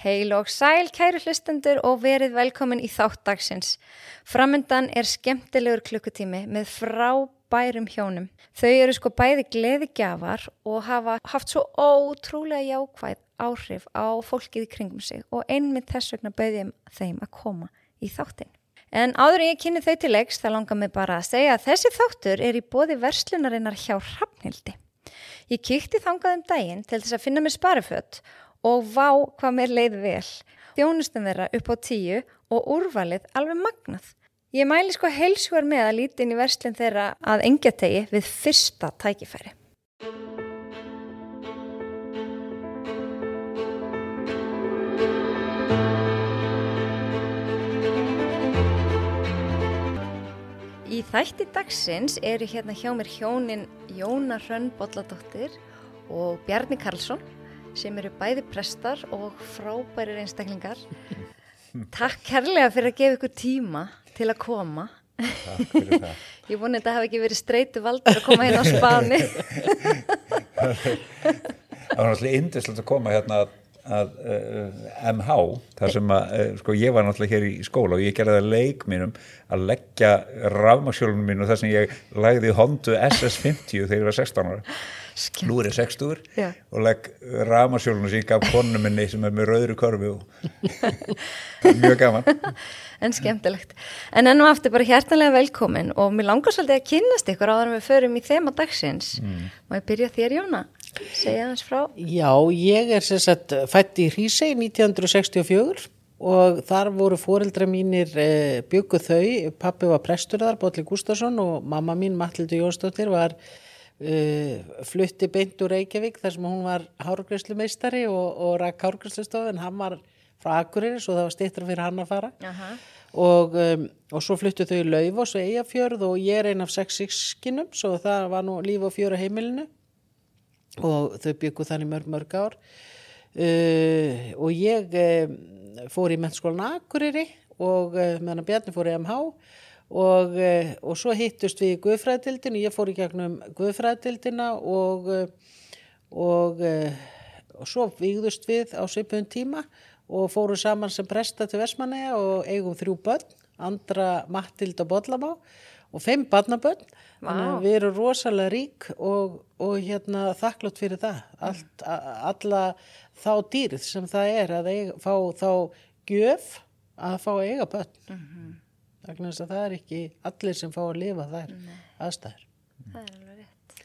Heil og sæl, kæru hlustendur og verið velkomin í þáttdagsins. Framöndan er skemmtilegur klukkutími með frábærum hjónum. Þau eru sko bæði gleðigjafar og hafa haft svo ótrúlega jákvæð áhrif á fólkið í kringum sig og einmitt þess vegna bauðum þeim að koma í þáttin. En áður en ég kynni þau til leiks það langar mig bara að segja að þessi þáttur er í bóði verslunarinnar hjá Hrafnildi. Ég kýtti þangað um daginn til þess að finna mér sparifött og vá hvað mér leið vel. Þjónustum þeirra upp á tíu og úrvalið alveg magnað. Ég mæli sko heilsugar með að líti inn í verslun þeirra að engjategi við fyrsta tækifæri. Í þætti dagsins eru hérna hjá mér hjónin Jóna Hrönn Bolladóttir og Bjarni Karlsson sem eru bæði prestar og frábærir einstaklingar. Takk kærlega fyrir að gefa ykkur tíma til að koma. Takk fyrir það. Ég voni að þetta hafi ekki verið streitu valdur að koma hérna á spáni. Það var náttúrulega indislegt að koma hérna að, að uh, MH, þar sem að, uh, sko ég var náttúrulega hér í skóla og ég gerði það leik mínum að leggja rafmaksjólunum mínu þar sem ég lagði Hondu SS50 þegar ég var 16 ára. Nú er ég 60 Já. og legg rafmaksjólunum sem ég gaf konu minni sem er með rauðri korfi og mjög gaman. En skemmtilegt. En enn og aftur bara hjertanlega velkomin og mér langar svolítið að kynnast ykkur áður en við förum í þema dagsins. Má ég byrja þér Jóna? Segja hans frá. Já, ég er sem sagt fætt í Hrísei 1964 og þar voru fóreldra mínir e, bygguð þau, pappi var prestur þar, Bótli Gustafsson og mamma mín, Matildur Jónsdóttir, var e, flutti beint úr Reykjavík þar sem hún var hárgræslumeistari og, og rak hárgræslustof en hann var frá Akureyri svo það var stittra fyrir hann að fara. Aha. og, um, og svo fluttu þau í Laufos og Eyjafjörð og ég er ein af sex sískinum svo það var nú líf og fjör á heimilinu. Og þau byggu þannig mörg mörg ár. Uh, og ég um, fór í mennskólan Akureyri og uh, meðan Bjarni fór í MH og, uh, og svo hittust við í Guðfræðdildinu, ég fór í gegnum Guðfræðdildina og, uh, og, uh, og svo vigðust við á svipun tíma og fóru saman sem presta til Vestmanneja og eigum þrjú börn, Andra, Mattild og Bollamá og fimm barnabörn, þannig að við erum rosalega rík og, og hérna þakklátt fyrir það, Allt, alla þá dýrð sem það er að eiga, fá þá gjöf að fá að eiga börn. Mm -hmm. Þannig að það er ekki allir sem fá að lifa þær aðstæður. Það er alveg rétt.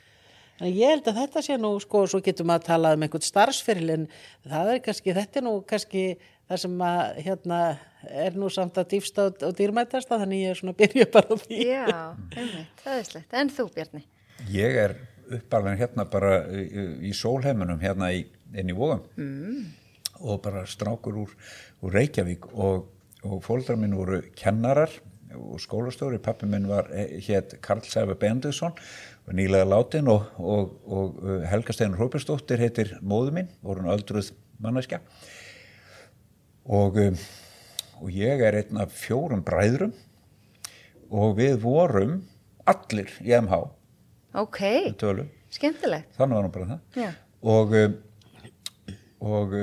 En ég held að þetta sé nú, sko, svo getum maður að tala um einhvern starfsferil en það er kannski, þetta er nú kannski það sem að, hérna, er nú samt að dýfsta og, og dýrmætasta, þannig ég er svona að byrja bara á því. Já, einmitt, það er slett. En þú Bjarni? Ég er uppalveg hérna bara í, í sólheimunum hérna í, inn í vóðum mm. og bara strákur úr, úr Reykjavík og, og fóldrar minn voru kennarar og skólastóri, pappi minn var hétt Karl Sæfa Bendusson og nýlega látin og, og, og uh, Helga Steinar Róbersdóttir heitir móðu minn, voru hann öldruð manneskja. Og, um, og ég er einn af fjórum bræðrum og við vorum allir í MH Ok, skemmtilegt. þannig var nú bara það. Já. og og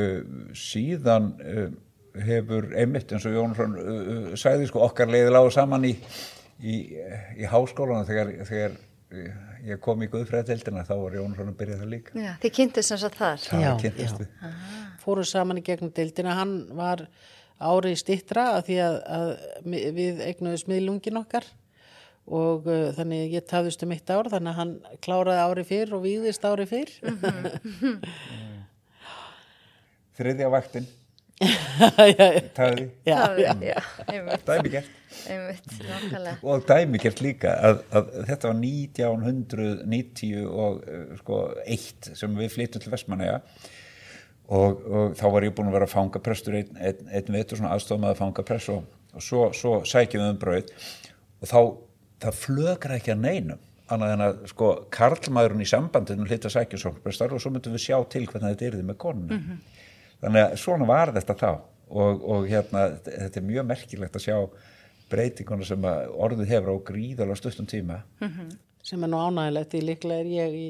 síðan hefur einmitt eins og Jónsson uh, sagði sko okkar leiði lágu saman í, í, í háskólanu þegar, þegar ég kom í Guðfræðdeldina þá var Jónsson að byrja það líka. Já, þið kynntist sem sagt þar. það Já, kynntist já. Fóru saman í gegnum deildina, hann var árið stittra að því að, að við eignuðu smiðlungin okkar og uh, þannig ég tafðist um eitt ár þannig að hann kláraði ári fyrr og víðist ári fyrr. þriðja vaktin, já, já, taði, dæmigert einmitt, og dæmigert líka að, að þetta var 1990 og uh, sko eitt sem við flyttum til Vestmanneja og, og þá var ég búin að vera fangaprestur einn ein, ein vetur svona aðstofum að fangapress og, og svo, svo sækjum við um brauð og þá það flögra ekki að neinum annað en að sko karlmaðurinn í sambandinu hlita sækjum svo og svo myndum við sjá til hvernig þetta er því með konunum þannig að svona var þetta þá og, og hérna þetta er mjög merkilegt að sjá breytinguna sem orðið hefur á gríðalega stuttum tíma sem er nú ánægilegt því líklega er ég í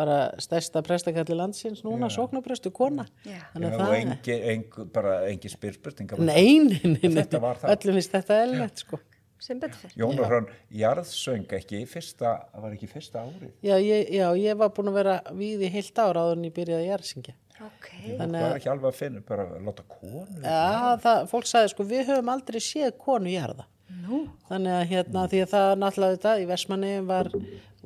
bara stærsta prestakalli landsins núna, sóknaprestu kona. Já. Þannig Já, að og það engi, engi, bara engi spyrspurninga Nei, nei, nei, nei. Þetta var það. öllum finnst þetta eðlilegt sko. sem betur fyrir. Jón og Hrönn, jarðsöng ekki fyrsta, var ekki fyrsta árið Já ég, já, ég var búin að vera við í heilt ára áður en ég byrjaði að jarðsingja. Ok, það var ekki alveg að finna, bara að láta konu Já, það, fólk sagði sko, við höfum aldrei séð konu jarða. nú, Þannig að hérna, því að það náttúrulega þetta í Vestmanni var,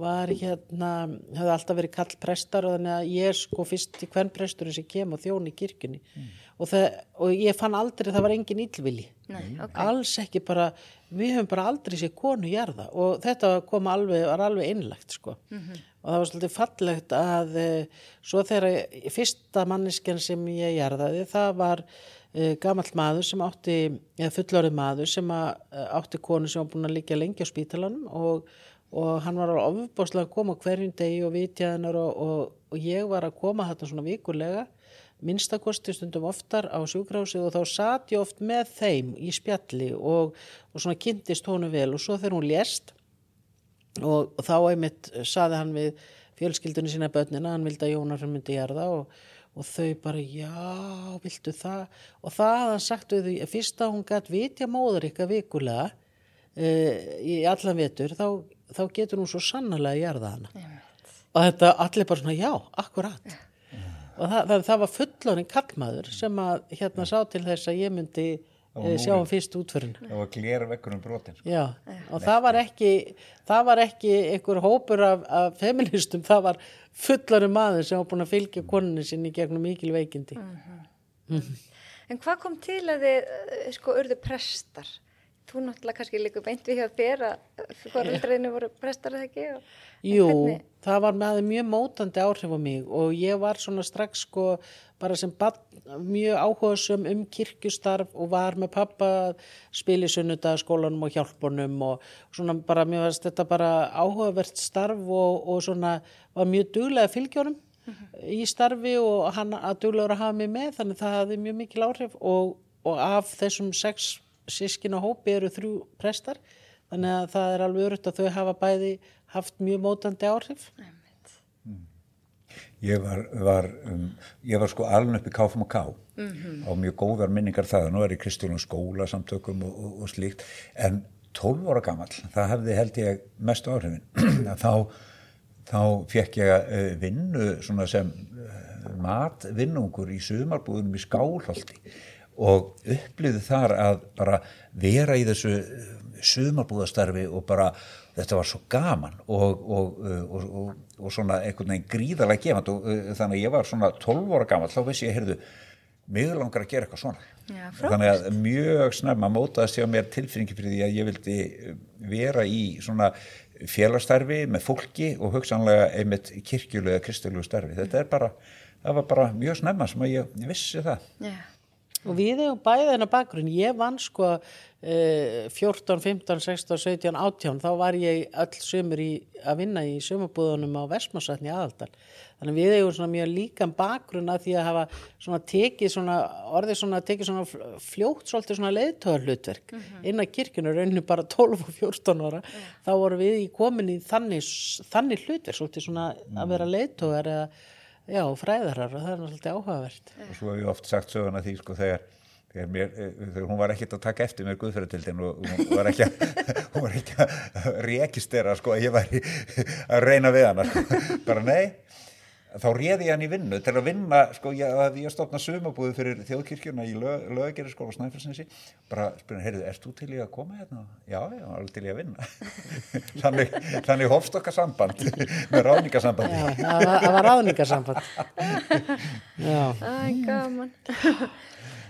var hérna, hefði alltaf verið kall prestar og þannig að ég er sko fyrst í hvern presturinn sem kem og þjón í kirkjunni og, það, og ég fann aldrei, það var engin illvili. nei, ok. Alls ekki bara, við höfum bara aldrei séð konu jarða og þetta kom alveg, var alveg innlegt sko. Og það var svolítið fallegt að e, svo þegar fyrsta manneskjan sem ég jarðaði, það var e, gamall maður sem átti, eða fullorðið maður sem að, e, átti konu sem var búin að liggja lengi á spítalanum og, og hann var ofbáslega að koma hverjum degi og vitja hennar og, og, og ég var að koma þetta svona vikulega minnstakosti stundum oftar á sjúkrásið og þá satt ég oft með þeim í spjalli og, og svona kynntist honum vel og svo þegar hún lést og, og þá einmitt saði hann við fjölskyldunni sína börnina, hann vildi að Jónar myndi jarða og, og þau bara, já, viltu það? Og það hafði hann sagt við því, fyrst að hún gætt vitja móður ykkar vikulega e, í allan vetur, þá, þá getur hún svo sannarlega jarða hana. Og þetta allir bara svona, já, akkurat. Og það, það, það var fullorinn kallmaður sem að hérna sá til þess að ég myndi e, sjá hann fyrst útförinn. það var glera vekkur um brotin sko. Já, og það var ekki, það var ekki einhver hópur af, af feministum, það var fullari maður sem var búin að fylgja konunni sinni gegnum mikil veikindi. En hvað kom til að þið, eh, sko, urðu prestar? Þú náttúrulega kannski líka beint við hjá þér að foreldreinu voru prestar eða ekki? Og, Jú, hvernig- það var með mjög mótandi áhrif á mig og ég var svona strax sko bara sem barn, mjög áhugasum um kirkjustarf og var með pappa sunnudagsskólanum og hjálpunum og svona bara mjög varst þetta bara áhugavert starf og, og svona var mjög duglega fylgjónum í starfi og hann að duglegur að hafa mig með þannig það hafði mjög mikil áhrif og, og af þessum sex sískina hópi eru þrjú prestar þannig að það er alveg örutt að þau hafa bæði haft mjög mótandi áhrif. Ég var, var, um, ég var sko alveg upp í KFM og K. Á mjög góðar minningar það, nú er ég Kristjólum skóla samtökum og, og, og slíkt, en 12 ára gamall, það hefði held ég mestu áhrifin, þá, þá fekk ég uh, vinnu svona sem uh, matvinnungur í sumarbúðunum í Skálholti og upplýði þar að bara vera í þessu uh, sumarbúðastarfi og bara þetta var svo gaman og, og, uh, og, og, og svona einhvern veginn gríðarlega gefand og uh, þannig að ég var svona 12 ára gammal, þá vissi ég, heyrðu, mig langar að gera eitthvað svona. Já, þannig að mjög snemma mótaðist ég á mér tilfinningi fyrir því að ég vildi vera í svona félagsstarfi með fólki og hugsanlega einmitt kirkjulega kristilegu starfi. Þetta er bara, það var bara mjög snemma sem að ég, ég vissi það. Já, Og við hefum bæðið hennar bakgrunn, ég vann sko eh, 14, 15, 16, 17, 18, þá var ég öll sömur í, að vinna í sömubúðunum á Vestmarsatni aðaldal. Þannig við hefum svona mjög líkan bakgrunn að því að hafa svona tekið svona, orðið svona tekið svona fljótt svolítið svona leiðtöðar hlutverk inn að kirkjunu rauninu bara 12 og 14 ára, þá voru við í komin í þannig, þannig hlutverk svolítið svona að vera leiðtöðar eða Já, fræðarar og það er náttúrulega áhugavert. og svo hef ég oft sagt söguna því sko þegar, þegar, mér, eh, þegar hún var ekkert að taka eftir mér guðferðatildin og hún var ekki að, var að rekistera sko að ég væri að reyna við hana sko. bara nei þá réði ég hann í vinnu til að vinna sko ég, ég stofna sumabúðu fyrir þjóðkirkjuna í lög, löggerir skóla Snæfellsnesi bara spyrja, heyrðu, erst þú til í að koma hérna? Já, já, alveg til í að vinna þannig, þannig hófst okkar samband með ráningasambandi Já, það var, það var ráðningarsamband. Já, Æ, gaman.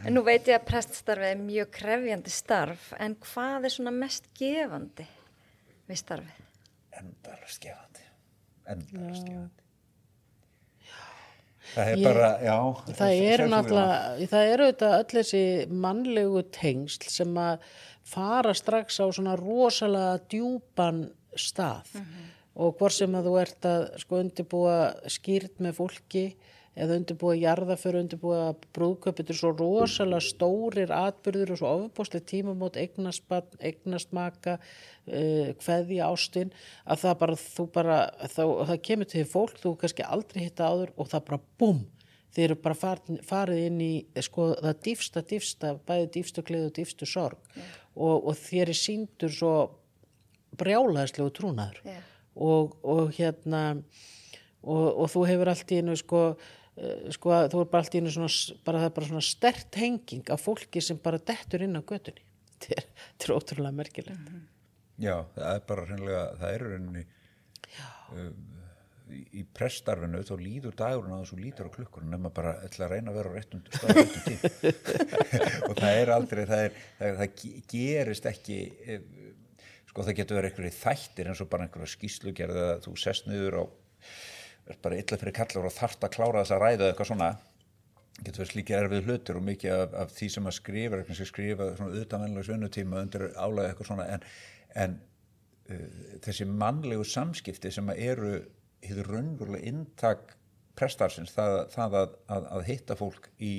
en nú veit ég að preststarfið er mjög krefjandi starf, en hvað er svona mest gefandi við starfið? endalast gefandi endalast gefandi það er bara, já það eru náttúrulega, það. eru auðvitað öll þessi mannlegu tengsl sem að fara strax á svona rosalega djúpan stað. Og hvort sem að þú ert að sko undirbúa skýrt með fólki eða undirbúa jarðaför, undirbúa brúðköp, þetta er svo rosalega stórir atbyrður og svo ofbúslega tímamót, eignaspann, eignastmaka, uh, kveðja ástinn, að það bara, þú bara, þá, það kemur til fólk, þú kannski aldrei hitta áður og það bara búm, þeir eru bara farin, farið inn í sko það dýfsta, dýfsta, bæði dýfstu gleð og dýfstu sorg. Og, og þér er síndur svo brjálaðslegu trúnaður. Já. og, og hérna og, og þú hefur allt í einu sko, eh, sko þú er bara allt í einu svona, bara, það er bara svona stert henging af fólki sem bara dettur inn á götunni. Þetta er, þetta er ótrúlega merkilegt. Já, það er bara hreinlega, það er í rauninni um, í, í prestarfinu þá líður dagurinn að þessu lítur á klukkurinn nema bara ætla að reyna að vera á réttum á réttum tím og það er aldrei það, er, það, það ge- gerist ekki eh, sko það getur verið einhverju þættir eins og bara einhverju skýslugerð eða þú sest niður á er bara illa fyrir kallar og þarft að klára þess að ræða eitthvað svona. Getur verið slíkir erfið hlutur og mikið af, af því sem að skrifa, er kannski skrifa svona utanvennilega svinnutíma undir álega eitthvað svona en, en uh, þessi mannlegu samskipti sem að eru hefur raunverulega inntak prestarsins, það, það að, að, að hitta fólk í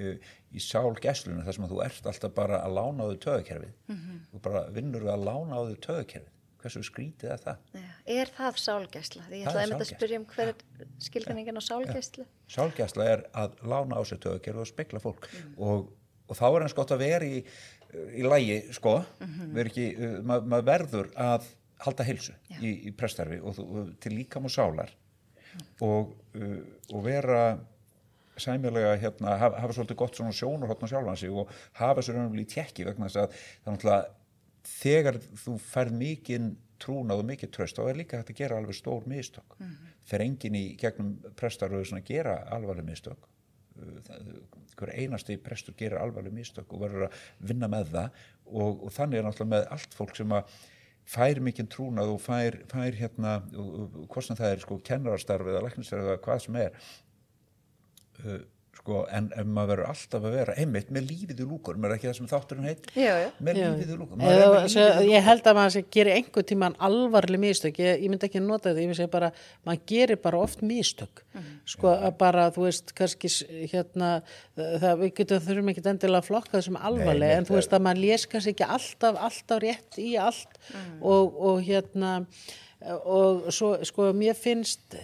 uh, í sálgæslunum þar sem að þú ert alltaf bara að lána á þau töðakerfið Mhm. þú bara vinnur við að lána á þau töðakerfið hversu skrítið er það? Já. Er það sálgæsla? Ég ætlaði að sálgæsla. spyrja um hver er skilganningin á sálgæslu. Sálgæsla er að lána á sér töðakerfið og spekla fólk og, og þá er hans gott að vera í, í lægi sko, vera ekki, uh, ma maður verður að halda heilsu í, í prestarfi og, og til líkam og sálar og, uh, og vera sæmilega hérna, hafa, hafa svolítið gott svona sjónarhóttna sjálfan sig og hafa sér raunum í tjekki vegna þess að það er náttúrulega þegar þú færð mikinn trúnað og mikið tröst þá er líka hægt að gera alveg stór mistök mm -hmm. fer enginn í gegnum prestaröðu að gera alvarleg mistök hver einasti prestur gerir alvarleg mistök og verður að vinna með það og, og þannig er náttúrulega með allt fólk sem að fær mikinn trúnað og fær, fær hérna hvort sem það er sko kennarastarf eða læknistarf eða hvað sem er uh, sko, en ef maður verður alltaf að vera einmitt með lífið í lúkurum, er ekki það sem þátturinn heit Já, já. með Já. lífið í svo, ég held að maður sé- gerir einhver tíman alvarleg mistök, ég, ég myndi ekki nota þetta, ég myndi segja bara, maður gerir bara oft mistök, sko að bara, þú veist, kannski hérna, það, við getum þurfum ekki endilega að flokka þessum alvarleg, Nei, en þú veist að maður les kannski ekki alltaf, alltaf rétt í allt. Og, og hérna, og svo, sko, mér finnst,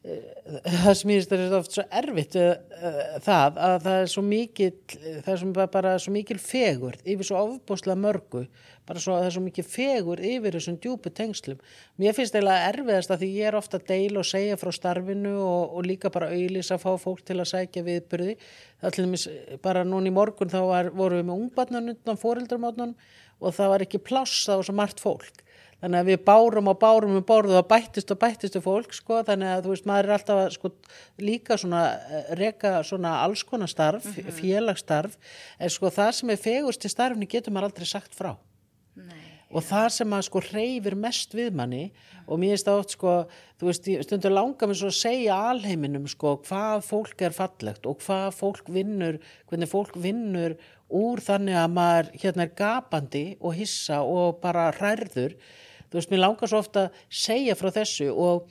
það finnst er oft svo erfitt uh, uh, það að það er svo mikil það er svo bara, svo mikil fegur yfir svo ofbúslega mörgu bara svo, það er svo mikil fegur yfir þessum djúpu tengslum. Mér finnst eiginlega erfiðast að því ég er ofta að deila og segja frá starfinu og, og líka bara auðlýsa að fá fólk til að sækja viðburði. Það til dæmis bara núna í morgun þá var, vorum við með ungbarnan undan fóreldramátnum og það var ekki pláss, það var svo margt fólk þannig að við bárum og bárum um borðu og bættist og bættistu fólk sko, þannig að þú veist maður er alltaf að sko, líka svona eh, reka svona alls konar starf, mm Mhm. félagsstarf en sko það sem er fegust í starfni getur maður aldrei sagt frá Nei. og það sem að sko reyfir mest við manni og mér finnst það oft sko þú veist, stundum langar mér svo að segja alheiminum sko hvað fólk er fallegt og hvað fólk vinnur hvernig fólk vinnur úr þannig að maður hérna er gapandi og hissa og bara hærður þú veist, mér langar svo ofta að segja frá þessu og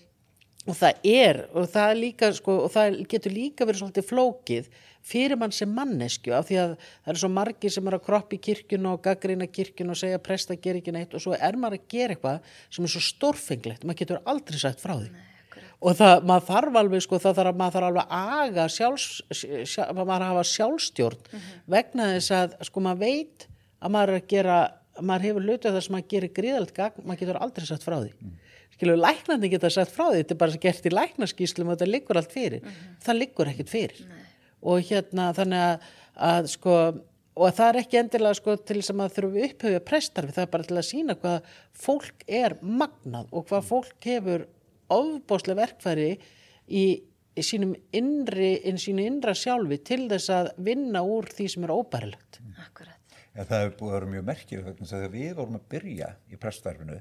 og það er, og það er líka sko, og það getur líka verið svolítið flókið fyrir mann sem mannesku af því að það eru svo margir sem eru að kroppa í kirkjun og gaggrina kirkjun og segja presta ger ekki neitt og svo er maður að gera eitthvað sem er svo stórfenglegt, maður getur aldrei sagt frá því. Og það, maður þarf alveg sko, það þarf, maður þarf alveg aga sjálfs, sjá, maður hafa sjálfstjórn vegna þess að sko maður veit að maður er að gera maður hefur hlutið þar sem maður gerir gríðalegt gagn, maður getur aldrei sagt frá því. Skilur, læknandi geta sagt frá því þetta er bara gert í læknaskíslum og þetta liggur allt fyrir. Það liggur ekkert fyrir. Og hérna þannig að, að sko og það er ekki endilega sko til þess að maður þurfi upphauða prestarfi, það er bara til að sína hvað fólk er magnað og hvað fólk hefur ofbóðslega verkfæri í, í sínum innri, inn sínu innra sjálfi til þess að vinna úr því sem er óbærilegt. Akkurat. Ja, það er búið að vera mjög að þegar við vorum að byrja í prestarfinu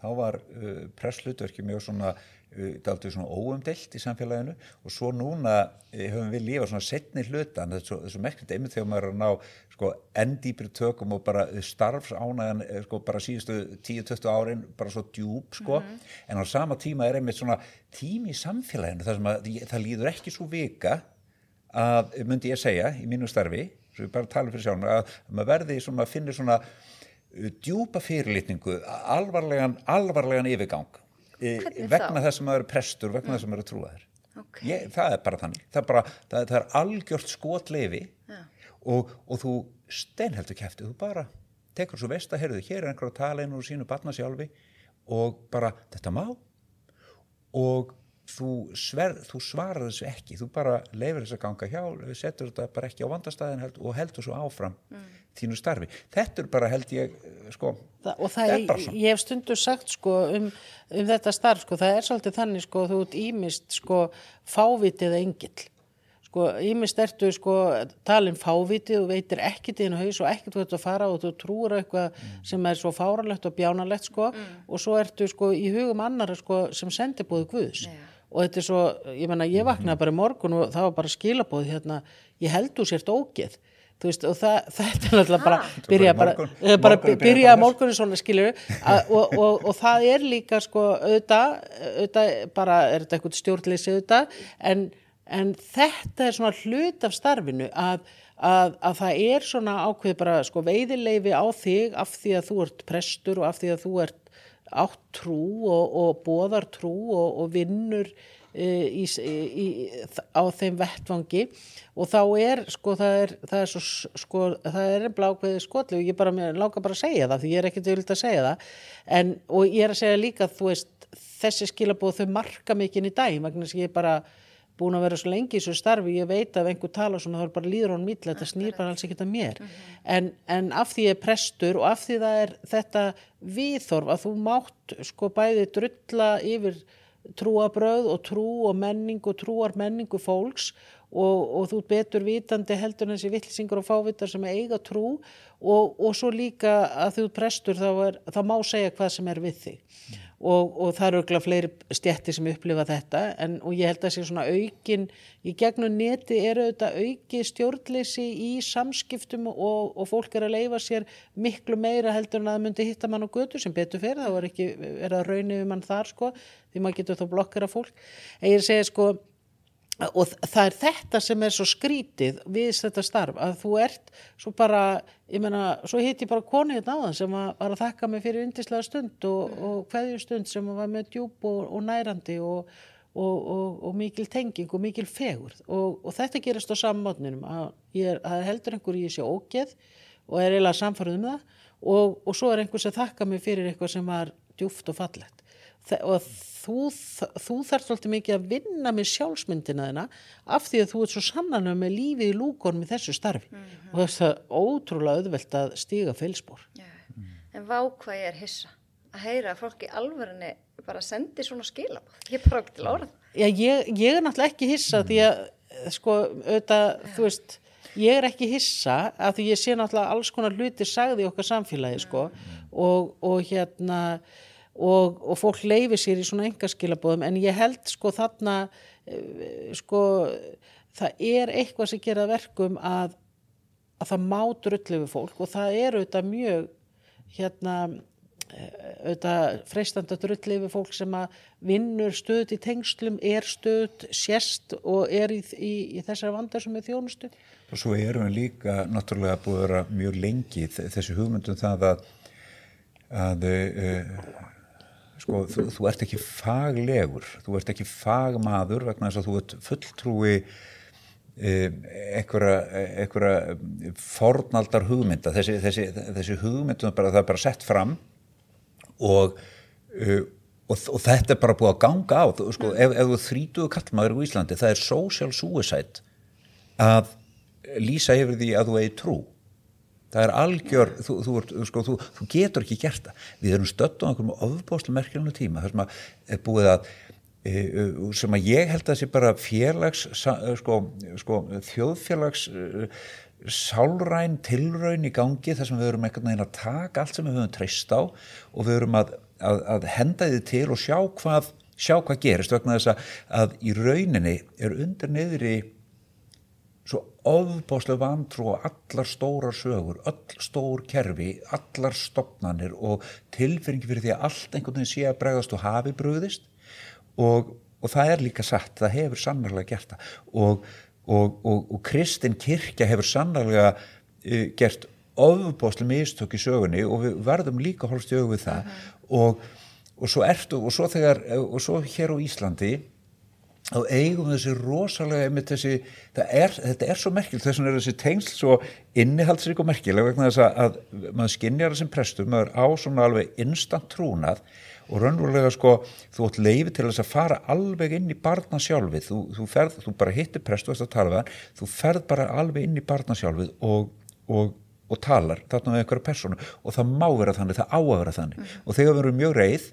þá var uh, presslutverki mjög svona uh, svona óumdelt í samfélaginu. Og svo núna uh, höfum við lífað svona setni hlutan þessu, þessu merkilegt einmitt þegar maður er að ná sko enn dýpri tökum og bara starfsánæðan sko bara síðustu 10-20 árin bara svo djúb sko. En á sama tíma er einmitt svona tími í samfélaginu þar sem að það líður ekki svo vika að myndi ég segja í mínu starfi svo ég bara tala fyrir sjálf að, að maður verði svona að finna svona uh, djúpa fyrirlitningu alvarlegan, alvarlegan yfirgang e, vegna þess að maður er prestur vegna þess að maður er trúaður. Ok. ég, það er bara þannig. Það er, bara, það, það er algjört skotleifi og, og þú steinheldur kæftið, þú bara tekur svo veist að heyrðu, hér er einhver að tala inn úr sínu batna sjálfi og bara þetta má. Og þú, sver, þú svarar þessu ekki þú bara leifir þess að ganga hjá setur þetta bara ekki á vandastæðin held, og heldur svo áfram þínu starfi. Þetta er bara held ég sko, Þa, og það er bara svona. ég hef stundu sagt sko um, um þetta starf sko, það er svolítið þannig sko, þú ert ímist sko fávitið engill. Sko, ímist ertu sko talin fávitið og veitir ekkit inn á haus og ekkit þú ert að fara og þú trúur eitthvað sem er svo fáralegt og bjánalegt sko og svo ertu sko í hugum annara sko sem sendibúðu Guðs. Já. Og þetta er svo, ég menna ég vaknaði bara í morgun og það var bara skilabóð hérna, ég held þú sért ógeð. Þú veist, og það, þetta er náttúrulega bara byrja bara morgun- eh, bara byrjar byrja að morgunin svona skilur og, og, og það er líka sko auðvitað, auðvitað bara er þetta eitthvað stjórnleysi auðvitað en, en þetta er svona hlut af starfinu að, að, að það er svona ákveð bara sko veiðileifi á þig af því að þú ert prestur og af því að þú ert átt trú og, og bóðar trú og, og vinnur e, í, í, á þeim vettvangi. Og þá er sko það er, það er svo sko það er blákveði skotli og ég bara mér láka bara að segja það því ég er ekkert vilt að segja það. En og ég er að segja líka þú veist þessi skilabóð þau marka mikið inn í dag vegna að ég bara búin að vera svo lengi í þessu starfi, ég veit að ef einhver tala svona þá er bara líður honum illa, þetta snýr bara alls ekkert að mér. En, en af því ég er prestur og af því það er þetta viðþorf að þú mátt sko bæði drulla yfir trúabröð og trú og menning og trúar menningu fólks og, og þú betur vitandi heldur en þessi vittlisingur og fávitar sem eiga trú og, og svo líka að þú prestur þá, er, þá má segja hvað sem er við þig. Og, og það eru örugglega fleiri stjætti sem upplifa þetta en, og ég held að sé svona aukin í gegnum neti eru þetta auki stjórnleysi í samskiptum og, og fólk er að leifa sér miklu meira heldur en að það myndi hitta mann á götu sem betur fyrir, það var ekki er að raunni við mann þar sko, því maður getur þá blokkar af fólk. En ég er segja sko og það er þetta sem er svo skrítið við þetta starf að þú ert svo bara, ég meina, svo hitt ég bara konu hérna áðan sem var var að þakka mig fyrir yndislega stund og, og hverju stund sem var með djúb og, og nærandi og, og, mikil tenging og mikil fegur og, þetta gerist á sammátninum að, ég er, að heldur einhver í þessi ógeð og er eiginlega samfarið um það og, svo er einhver sem þakka mig fyrir eitthvað sem var djúft og fallegt. Þe- og þú, þú þarf svolítið mikið að vinna með sjálfsmyndina þina af því að þú ert svo sannanlega með lífið í lúkonum í þessu starfi og þess að ótrúlega auðvelt að stíga feilspor. Já. En vá hvað ég er hissa að heyra að fólk í alvörinni bara sendi svona skilabóð. Ég bara ekki til orð. Já, ég, ég er náttúrulega ekki hissa því að, eh, sko, auðvitað, þú veist, ég er ekki hissa að því ég sé náttúrulega alls konar hluti sagði í okkar samfélagi, sko, og, og hérna, og, og fólk leifi sér í svona engaskilabóðum, en ég held, sko, þarna, eh, sko, það er eitthvað sem gera verkum að, að það má drullu við fólk og það er auðvitað mjög, hérna, auðvitað freistandi að drulli yfir fólk sem að vinnur stöðut í tengslum, er stöðut sérst og er í, í, í þessari vandar sem er þjónustu. Og svo erum við líka náttúrulega búið að vera mjög lengi þessi hugmyndum það að, að uh, sko, þú, þú ert ekki faglegur, þú ert ekki fagmaður vegna þess að þú ert fulltrúi einhverja fornaldar hugmynda. Þessi, þessi, þessi hugmyndum bara, það er bara sett fram og, uh, og, og þetta er bara búið að ganga á. Sko, ef, ef þú þrítuðu kallmaður í Íslandi það er social suicide að lýsa yfir því að þú eigi trú það er algjör þú, þú, sko, þú, þú getur ekki gert það. Við erum stödd á einhverjum ofbóðslega merkjulegu tíma þar sem að er búið að e, sem að ég held að sé bara félags sko, sko, þjóðfélags sálræn tilraun í gangi þar sem við erum einhvern veginn að taka allt sem við höfum treyst á og við erum að að, að henda þið til og sjá hvað, sjá hvað gerist vegna þess að, að í rauninni er undir niðri svo ofbáslega vantrú og allar stórar sögur, öll stór kerfi, allar stopnanir og tilfyrringi fyrir því að allt einhvern veginn sé að bregðast og hafi bröðist og, og það er líka satt, það hefur sannarlega gert það. Og, og, og Kristinn kirkja hefur sannarlega uh, gert ofbáslega mistök í sögunni og við verðum líka holst í auðvið það. Uh -huh. og svo ertu, og svo þegar, og svo hér á Íslandi þá eigum þessi rosalega með þessi, er, þetta er svo merkileg þess vegna er þessi tengsl svo innihaldsrík og merkileg vegna þess að, að maður skinnjar þessum prestum, maður á svona alveg instant trúnað og raunverulega sko, þú átt leiði til þess að fara alveg inn í barna sjálfið. Þú, þú, ferð, þú bara hittir prestu að tala við hann, þú ferð bara alveg inn í barna sjálfið og, og, og talar þarna með einhverja personu og það má vera þannig, það á að vera þannig. Mm. og þegar við erum mjög reið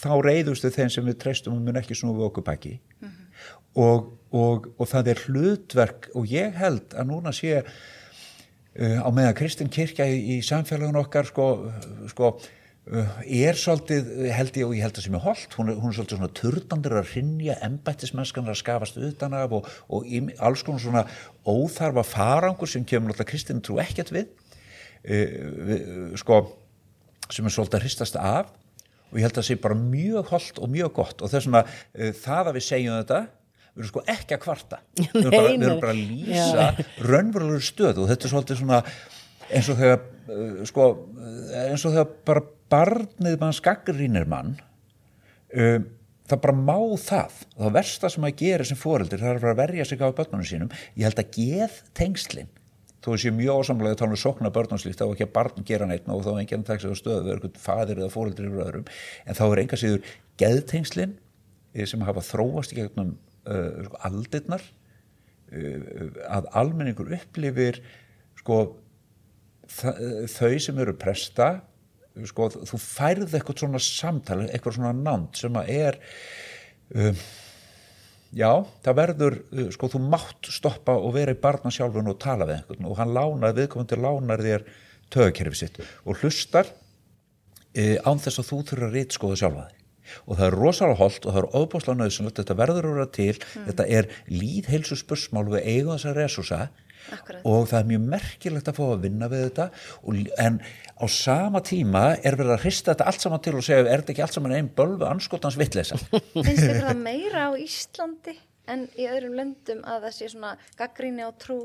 þá reyðustu þeim sem við treystum og mun ekki snúfa okkur baki mm -hmm. og, og, og það er hlutverk og ég held að núna sé uh, á meðan Kristinn Kirkja í, í samfélagun okkar sko, sko uh, er svolítið, held ég og ég held það sem er holdt, hún, hún er svolítið svona turdandur að rinja embættismennskan að skafast utan af og, og í, alls konar svona óþarfa farangur sem kemur alltaf Kristinn trú ekkert uh, við sko sem er svolítið að hristast af og ég held að það sé bara mjög holdt og mjög gott. Og þess vegna uh, það að við segjum þetta við erum sko ekki að kvarta. Við erum bara, við erum bara að lýsa raunverulegur stöð og þetta er svolítið svona eins og þegar uh, sko, eins og þegar bara barnið mann skaggrínir mann um, það bara má það. Það versta sem að gera sem fóreldir það er að verja sig á börnunum sínum. Ég held að geð tengslinn þó sé mjög ósamlega að tala um sokna börnanslíkt þá ekki að barn gera neitt og þá er enginn að taka sig á stöðu við eitthvað fadir eða fóröldur yfir öðrum. En þá er enga síður geðtengslinn eh, sem hafa þróast í gegnum uh, aldirnar uh, að almenningur upplifir sko þau sem eru presta sko þú færð eitthvað svona samtali eitthvað svona nánt sem að er um já, það verður, uh, sko, þú mátt stoppa og vera í barna sjálfun og tala við einhvern. Og hann lánar, viðkomandi lánar þér tögakerfi sitt. Og hlustar e, án þess að þú þurfa að rítskoða sjálfa þig. Og það er rosalega holdt og það er óbúslega nöðsynlegt, þetta verður að vera til. Mm. þetta er líðheilsu spursmál við eigum þessa resursa Akkurat. og það er mjög merkilegt að fá að vinna við þetta. Og, en á sama tíma er verið að hrista þetta allt saman til og segja er þetta ekki allt saman einn bölvu anskotans vittleysa finnst þið það meira á Íslandi en í öðrum löndum að það sé svona gaggríni á trú?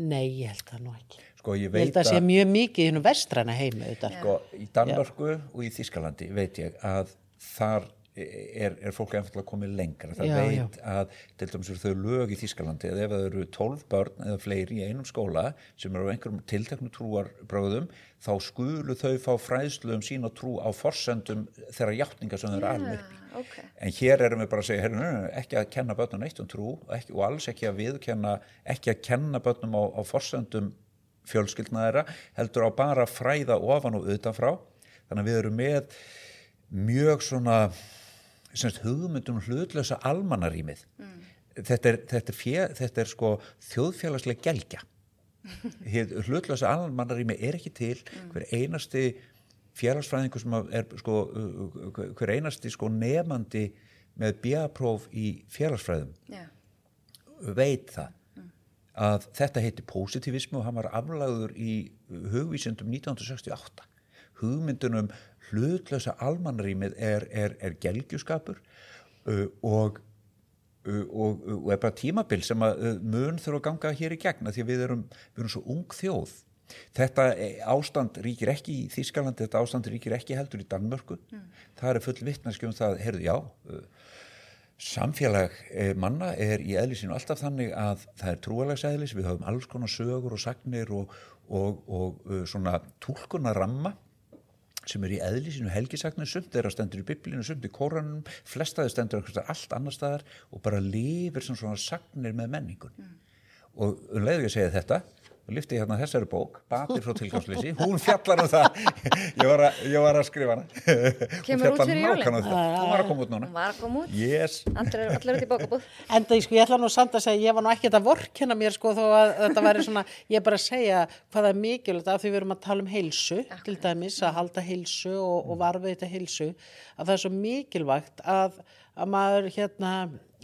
Nei, ég held það nú ekki. Sko, ég, ég held að það sé mjög mikið í húnu vestræna heimu sko, í Danmörku Já. og í Þískalandi veit ég að þar er, er fólk eftir að koma lengra það já, veit já. að til dæmis eru þau lög í Þískalandi að ef það eru 12 börn eða fleiri í einum skóla sem eru á einhverjum tilteknu trúarbröðum þá skulu þau fá fræðslu um sína trú á forsendum þeirra hjáttninga sem þau eru alveg okay. en hér erum við bara að segja herru, ekki að kenna börnum eitt um trú ekki, og alls ekki að viðkenna ekki að kenna börnum á, á forsendum fjölskyldna þeirra heldur á bara fræða ofan og utanfrá þannig að við erum með mjög svona hugmyndum hlutlösa almannarímið mm. þetta, er, þetta, þetta er sko þjóðfélagslega gelgja hlutlösa almannarímið er ekki til mm. hver einasti félagsfræðingu sem er sko hver einasti sko nefandi með bjapróf í félagsfræðum yeah. veit það mm. að þetta heiti positivismu og hann var aflagður í hugvísendum 1968 hugmyndunum hlutlösa almanrýmið er, er, er gelgjuskapur uh, og, uh, og, og er bara tímabil sem að uh, mun þurfa að ganga hér í gegna því við erum, við erum svo ung þjóð. Þetta ástand ríkir ekki í Þískalandi, þetta ástand ríkir ekki heldur í Danmörku, mm. það er full vittnarski um það, heyrðu já uh, samfélag eh, manna er í eðlisinu alltaf þannig að það er trúalagsæðlis, við höfum alls konar sögur og sagnir og, og, og uh, svona tólkunarramma sem er í eðlísinu helgisagnar sumt er að stendur í biblinu, sumt í kóranum flestaði stendur allt annar staðar og bara lifir sem svona sagnir með menningun mm. og um leiðu ég að segja þetta lyfti hérna þessari bók, Batir frá tilgangslýsi hún fjallar um það. Ég var að, ég var að skrifa hana. Kemur út fyrir jólin? nákvæmlega um hún var að koma út núna. Hún var að koma út, yes. allir, allir út í bókabúð. Enda, sko, ég ætla nú samt að segja, ég var nú ekki að vorkenna mér, sko, þó að þetta væri svona, ég er bara að segja hvað er mikilvægt af því við erum að tala um heilsu, til dæmis, að halda heilsu og, og varveita heilsu, að það er svo mikilvægt að, að maður, hérna,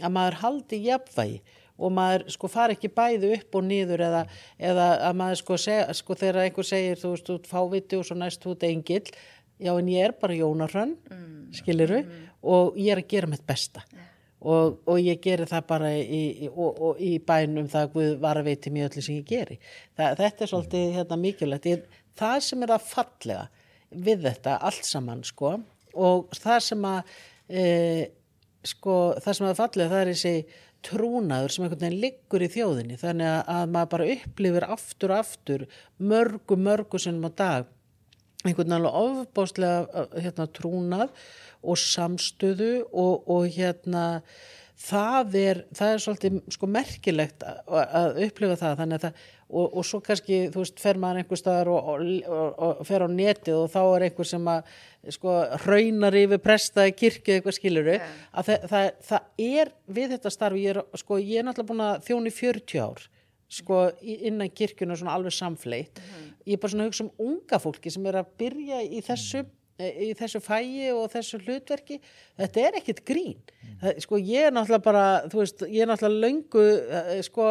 að maður haldi jafnvægi og maður sko fari ekki bæði upp og niður eða, eða að maður sko, seg, sko þegar einhver segir þú veist, ert fáviti og svo næst þú ert engill, já en ég er bara Jónarhönn, mm. skiliru, og ég er að gera mitt besta og, og ég geri það bara í, í, og, og í bænum það að Guð var að veiti mjög öllu sem ég geri. Það, þetta er svolítið hérna, mikilvægt. Ég, það sem er að fallega við þetta allt saman sko og það sem að e, sko það sem að fallega það er þessi trúnaður sem einhvern veginn liggur í þjóðinni. Þannig að, að maður bara upplifir aftur og aftur mörgu mörgu sinnum á dag einhvern veginn alveg ofbáslega hérna, trúnað og samstöðu og, og hérna það er, það er svolítið sko merkilegt að, að upplifa það þannig að það, og, og svo kannski þú veist, fer maður einhver staðar og, og, og fer á netið og þá er einhver sem að sko raunar yfir presta í kirkju eitthvað skiluru, Yeah. að það, það, það er við þetta starfi, ég er, sko, ég er náttúrulega búin að þjóni 40 ár sko innan kirkjuna svona alveg samfleitt ég er bara svona að hugsa um unga fólki sem er að byrja í þessu í þessu fæi og þessu hlutverki þetta er ekkit grín. Það, sko ég er náttúrulega bara veist, ég er náttúrulega löngu eh, sko,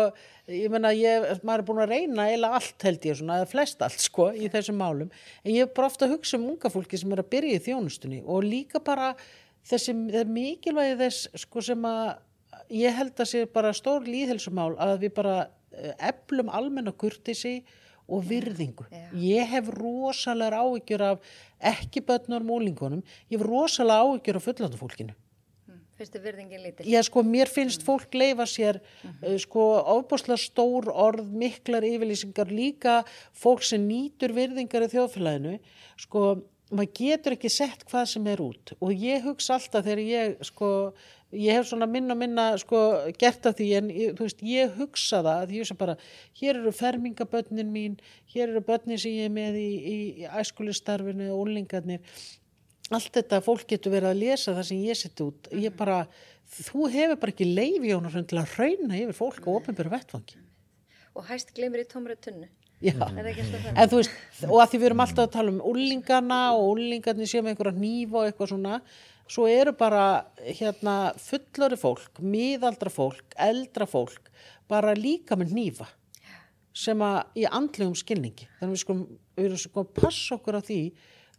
ég menna ég, maður er búin að reyna eila allt held ég svona, eða flest allt sko í þessum málum. En ég er bara ofta að hugsa um unga fólki sem er að byrja í þjónustunni og líka bara þessi mikilvægi þess sko sem að ég held að sé bara stór líðhelsumál að við bara eh, eflum almenna kurtisi og virðingu. Já. Ég hef rosalega áhyggjur af ekki börnur múlingunum, ég hef rosalega áhyggjur af fullandu fólkinu. Fyrst er virðingin lítil. Já, sko, mér finnst fólk leifa sér uh, sko, ofbúslega stór orð, miklar yfirlýsingar, líka fólk sem nýtur virðingar í þjóðfélaginu, sko, maður getur ekki sett hvað sem er út og ég hugsa alltaf þegar ég, sko, ég hef svona minna minna, sko, gert af því en, þú veist, ég hugsa það að ég hugsa bara, hér eru fermingabönnin mín, hér eru bönnin sem ég er með í, í, í æskulistarfinu og úlingarnir, allt þetta fólk getur verið að lesa það sem ég seti út. Ég bara, þú hefur bara ekki leifi Jónasson til að rauna yfir fólk og ofinbjörn vettfangi Og hæst glimur í tómri tunnu. En þú veist, og að því við erum alltaf að tala um úlingana og úlingarnir séum einhverja nýfa og eitthvað svona svo eru bara hérna fullori fólk, miðaldra fólk eldra fólk, bara líka með nýfa sem að í andlegum skilningi. Þannig við sko, við erum sko að passa okkur á því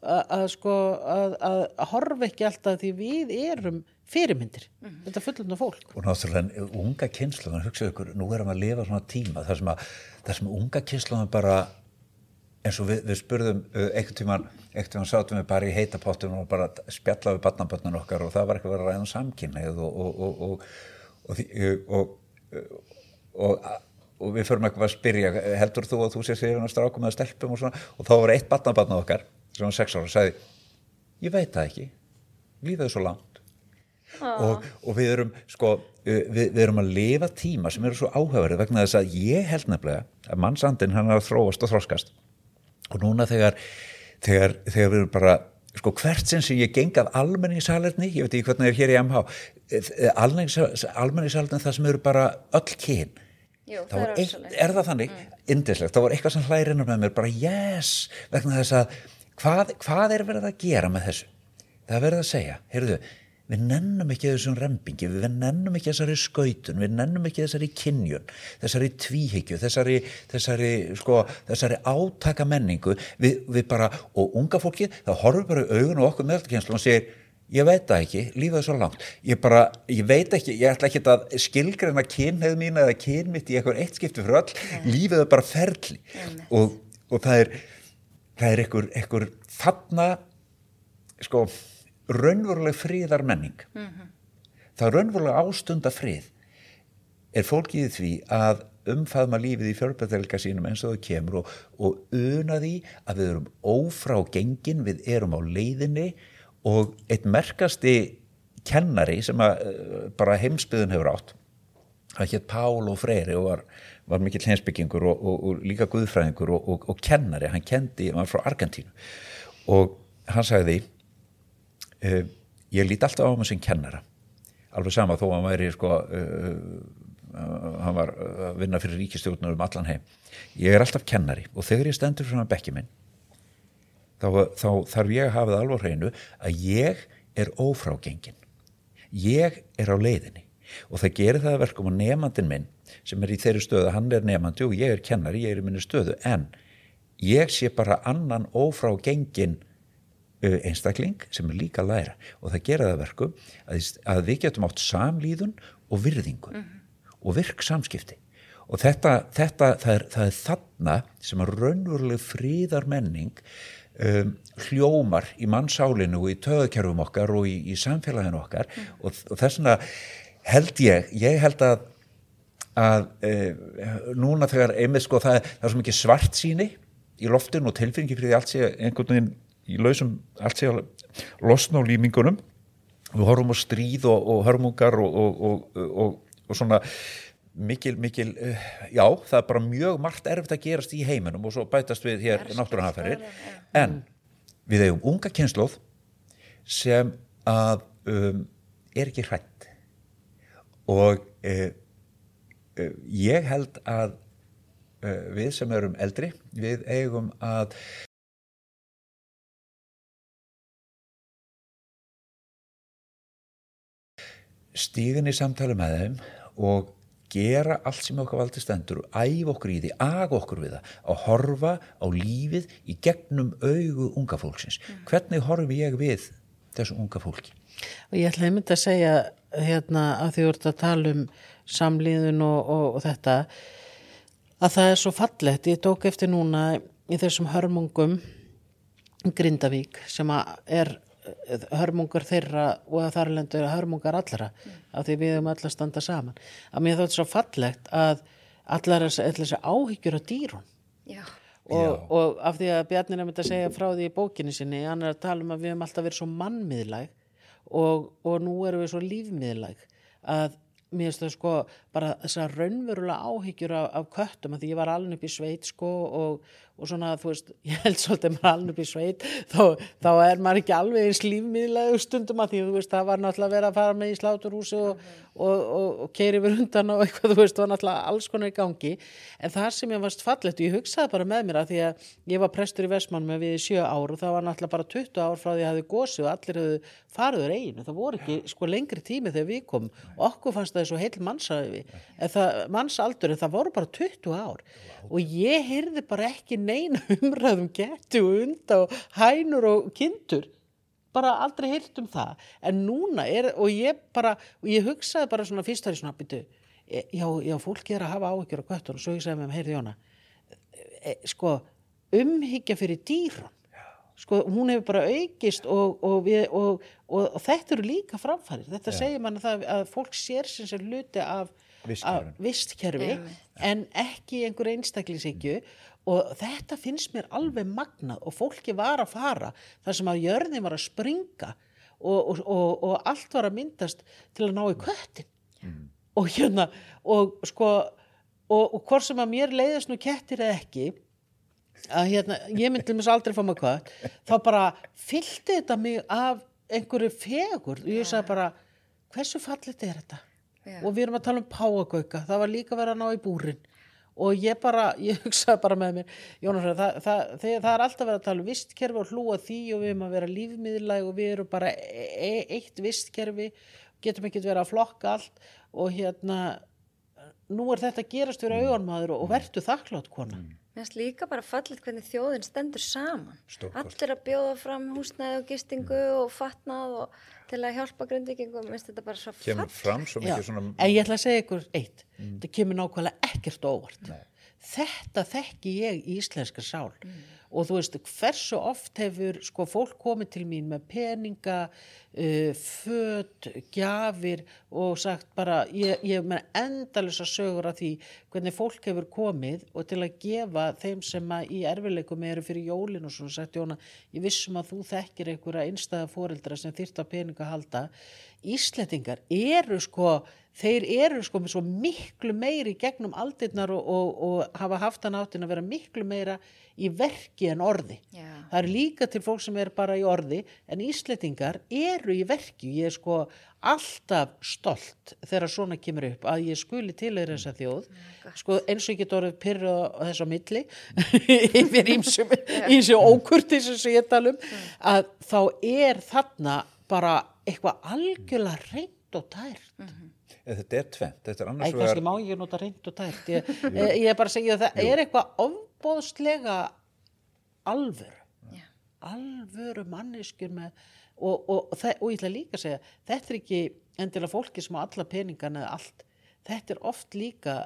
að, að sko að, að, horfa ekki alltaf því við erum fyrirmyndir. Þetta fullanda fólk. Og náttúrulega unga kynsluðan hugsaðu ykkur, nú erum við að lifa svona tíma þar sem, að, þar sem unga kynsluðan bara eins og við, við spurðum uh, einhvern tíman, einhvern tíman sátum við bara í heitapottum og bara spjalla við barnaböndun okkar og það var að vera að ræða um samkynneið og og, og, og, og, því- og, og, og við förum eitthvað að spyrja heldur þú að þú sé sér að strákum eða stelpum og svona? Og þá var eitt barnaböndun okkar sem var sex ára og sagði ég veit það ekki, lífið er svo langt og, og við erum sko, uh, við, við erum að lifa tíma sem eru svo áhugaverið vegna þess að ég held nefnilega að mannsandinn hann er að þróast og þroskast og núna þegar þegar, þegar við erum bara sko hvert sinn sem ég geng af almenningssalerni ég veit ekki hvernig er hér í MH almenningssalerni það sem eru bara öll kyn. Jú, Það það er eitt, er það þannig, indislegt, það var eitthvað sem hlærinnar með mér, bara yes, vegna þess að hvað, hvað er verið að gera með þessu? Það er verið að segja, heyrðu, við nennum ekki þessum rempingi, við nennum ekki þessari skautun, við nennum ekki þessari kynjun, þessari tvíhyggju, þessari, þessari, sko, þessari átaka menningu, við, við bara, og unga fólki, það horfur bara í augun og okkur meðalkynslu og segir, ég veit það ekki, lífið er svo langt. Ég bara, ég veit ekki, ég ætla ekki að skilgreina kynneið mína eða kyn mitt í eitthvað eitt skipti fyrir öll. Lífið er bara ferli. Og, og það er það er einhver, einhver þarna sko raunveruleg friðar menning það er raunverulega ástunda frið er fólkið því að umfaðma lífið í fjörbetelga sínum eins og það kemur og, og una því að við erum ófrá gengin, við erum á leiðinni og eitt merkasti kennari sem að uh, bara heimsbyðun hefur átt hann hétt Pál og Freyri og var, var mikill hensbyggingur og, og, og líka guðfræðingur og, kennari, hann kendi, hann var frá Argentínu. Og hann sagði uh, ég líti alltaf á hann sem kennara. Alveg sama þó að hann væri sko uh, hann var að vinna fyrir ríkistjórnur um allan heim. Ég er alltaf kennari og þegar ég stendur svona bekki minn þá, þá þarf ég að hafa það alveg hreinu að ég er ófrágengin ég er á leiðinni og það gerir það verkum að nefandin minn sem er í þeirri stöðu, hann er nefandi og ég er kennari, ég er í minni stöðu en ég sé bara annan ófrágengin einstakling sem er líka að læra og það gera það verkum að, að við getum átt samlíðun og virðingu mm -hmm. og virk samskipti og þetta, þetta það, er, það er þarna sem að raunveruleg fríðar menning um, hljómar í mannsálinu og í töðkerfum okkar og í, í samfélaginu okkar mm. og, og þess vegna held ég, ég held að að e, núna þegar einmitt sko það, það er svo mikið svart síni í loftinu og tilfinningi fyrir því allt sé einhvern veginn í lausum allt að losna á límingunum. Við horfum á stríð og, og hörmungar og, og, og svona mikil, mikil já, það er bara mjög margt erfitt að gerast í heiminum og svo bætast við hér náttúrunaferðir en við eigum unga kynnslóð sem að um, er ekki hrætt og uh, uh, ég held að uh, við sem erum eldri við eigum að stíðin í samtali með þeim og gera allt sem okkar valdi stendur og æfa okkur í því, aga okkur við það að horfa á lífið í gegnum augu unga fólksins mm. hvernig horfi ég við þessu unga fólki? Og ég ætla einmitt að segja hérna að því þú ert að tala um samlíðun og, og, og þetta að það er svo fallett, ég tók eftir núna í þessum hörmungum Grindavík sem er hörmungar þeirra og að þar lendur hörmungar allra mm. af því við höfum allar standa saman. Að mér þótt svo fallegt að allar þessi áhyggjur á dýrun og, og af því að Bjarnir er myndið að segja frá því í bókinni sinni hann er að tala um að við höfum alltaf verið svo mannmiðlæg og, og nú erum við svo lífmiðlæg að mér finnst það sko bara þessar raunverulega áhyggjur af, af köttum að því ég var alveg upp í sveit sko og, og svona þú veist ég held svolítið að maður alveg upp í sveit þá, þá er maður ekki alveg eins lífmiðlega stundum að því þú veist það var náttúrulega verið að fara með í sláturhúsi og, og, og keiri við hundan og eitthvað þú veist það var náttúrulega alls konar í gangi. En það sem ég varst fallegt og ég hugsaði bara með mér að því að ég var prestur í Vestmann með við í sjö ár og það var náttúrulega bara 20 ár frá því að og það voru ekki sko lengri tími þegar við komum. Okkur fannst það svo heil mannsæfi mannsaldur en það voru bara 20 ár. Og ég heyrði bara ekki neina umræðum getu og unda og hænur og kindur. Bara aldrei heyrt um það. En núna er, og ég bara og ég hugsaði bara svona fyrst þar í svona byttu e, já, já, fólki er að hafa áhyggjur á kvöttur og svo hugsaði með mér, heyrði Jóna e, sko, umhyggja fyrir dýran sko, hún hefur bara aukist og, og, við, og, og þetta eru líka framfærir þetta já. segir mann að, að fólk sér sem sér luti af vistkerfi en ekki einhver einstaklingsíkju og þetta finnst mér alveg magnað og fólki var að fara þar sem að jörðin var að springa og, og, og, og allt var að myndast til að ná í köttin. Mm. og hérna og sko og hvort sem að mér leiðast nú kettir eða ekki að hérna ég myndi mér aldrei fá maður kött þá bara fylgti þetta mig af einhverju fegur og ég sagði bara hversu fallit er þetta Já. og við erum að tala um páagauka það var líka verið að ná í búrin og ég bara, ég hugsaði bara með mér Jónas, það, það, það, það er alltaf verið að tala um vistkerfi og hlúa því og við erum að vera lífmiðlæg og við erum bara e e eitt vistkerfi getum ekki verið að flokka allt og hérna nú er þetta að gerast fyrir auðanmaður og, verður þakklátt konar mm. Mér finnst líka bara fallit hvernig þjóðin stendur saman. Stórkost. Allir að bjóða fram húsnæði og gistingu mm. og fatnað og til að hjálpa gründvikingum. Mér finnst þetta bara svo fallit. Kemur fram svo mikið svona... En ég ætla að segja ykkur eitt. Mm. Það kemur nákvæmlega ekkert óvart. Nei. Þetta þekki ég í íslenska sál. Mm og þú veist hversu oft hefur sko fólk komið til mín með peninga uh, född, gjafir og sagt bara ég hef með endalisa sögur af því hvernig fólk hefur komið og til að gefa þeim sem í erfileikum eru fyrir jólin og svona sagt Jóna ég vissum að þú þekkir einhverja einstæða fóreldra sem þýrt að peninga halda. Íslettingar eru sko þeir eru sko með svo miklu meiri gegnum aldirnar og, og, og hafa haft hann áttin að vera miklu meira í verki en orði. Já. Það eru líka til fólk sem er bara í orði en Ísletingar eru í verki. Ég er sko alltaf stolt þegar svona kemur upp að ég skuli til þeirra þessa þjóð. Sko eins og ég get orðið pyrru á þess á milli yfir ímsum, ímsum ókurti sem ég tala um að þá er þarna bara eitthvað algjörlega reynd og tært. Eh, Þetta er tvent, þetta er Æ, annars kannski má ég nota reynd og tært. Ég, ég, ég er bara að segja að það er eitthvað ofbóðslega alvöru. Já. Alvöru manneskjur með, og, og, og, og ég ætla líka að segja, þetta er ekki endilega fólki sem á alla peningana eða allt. Þetta er oft líka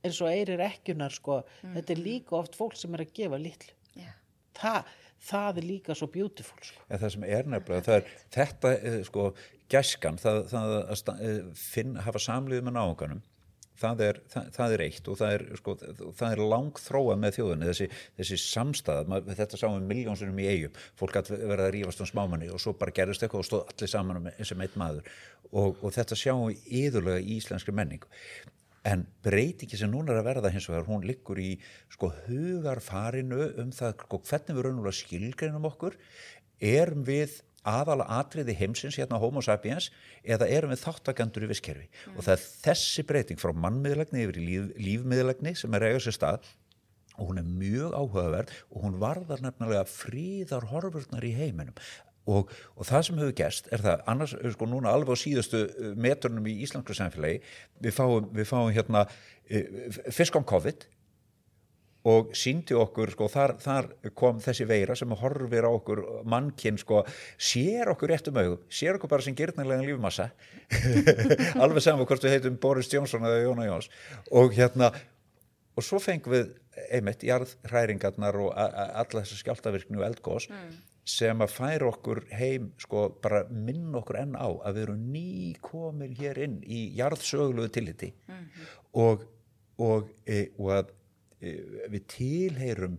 eins og eirir ekkjunar, sko. Þetta er líka oft fólk sem er að gefa litlu. Já. Það, það er líka svo beautiful, sko. En það sem er nefnilega, það er þetta, eh, sko, gæskan, það, það að eh, finn, hafa samlið með náunganum, það er, það, það er eitt og það er, sko, það er langþróað með þjóðinni, þessi, þessi samstæða, mað, þetta sáum við miljónsunum í eigum, fólk verið að rífast um smámanni og svo bara gerist eitthvað og stóð allir saman um, sem eitt maður og, og þetta sjáum við yðurlega í íslenskri menningu. En breytingi sem núna er að verða hins vegar, hún liggur í sko hugarfarinu um það sko, hvernig við raunverulega skilgreinum okkur, erum við aðala atriði heimsins hérna homo sapiens eða erum við þáttakendur í visskerfi og það er þessi breyting frá mannmiðlegni yfir í líf, lífmiðlegni sem er eiga sér stað og hún er mjög áhugaverð og hún varðar nefnilega fríðar horfurnar í heiminum. Og, og það sem hefur gerst er það annars, sko núna alveg á síðustu uh, metrunum í íslensku samfélagi við fáum, við fáum hérna uh, fisk om COVID og síndi okkur, sko, þar, þar kom þessi veira sem horfir á okkur mannkinn, sko, sér okkur rétt um augum, sér okkur bara sem gyrnilega lífmassa alveg saman hvort við heitum Boris Johnson eða Jóna Jóns. Og hérna og svo fengum við einmitt jarðhræringarnar og alla þessa skjáltavirkni og eldgós sem að færa okkur heim sko bara minn okkur enn á að við erum ný komin hér inn í jarðsögluðu tilliti. Og, og, e, og að við tilheyrum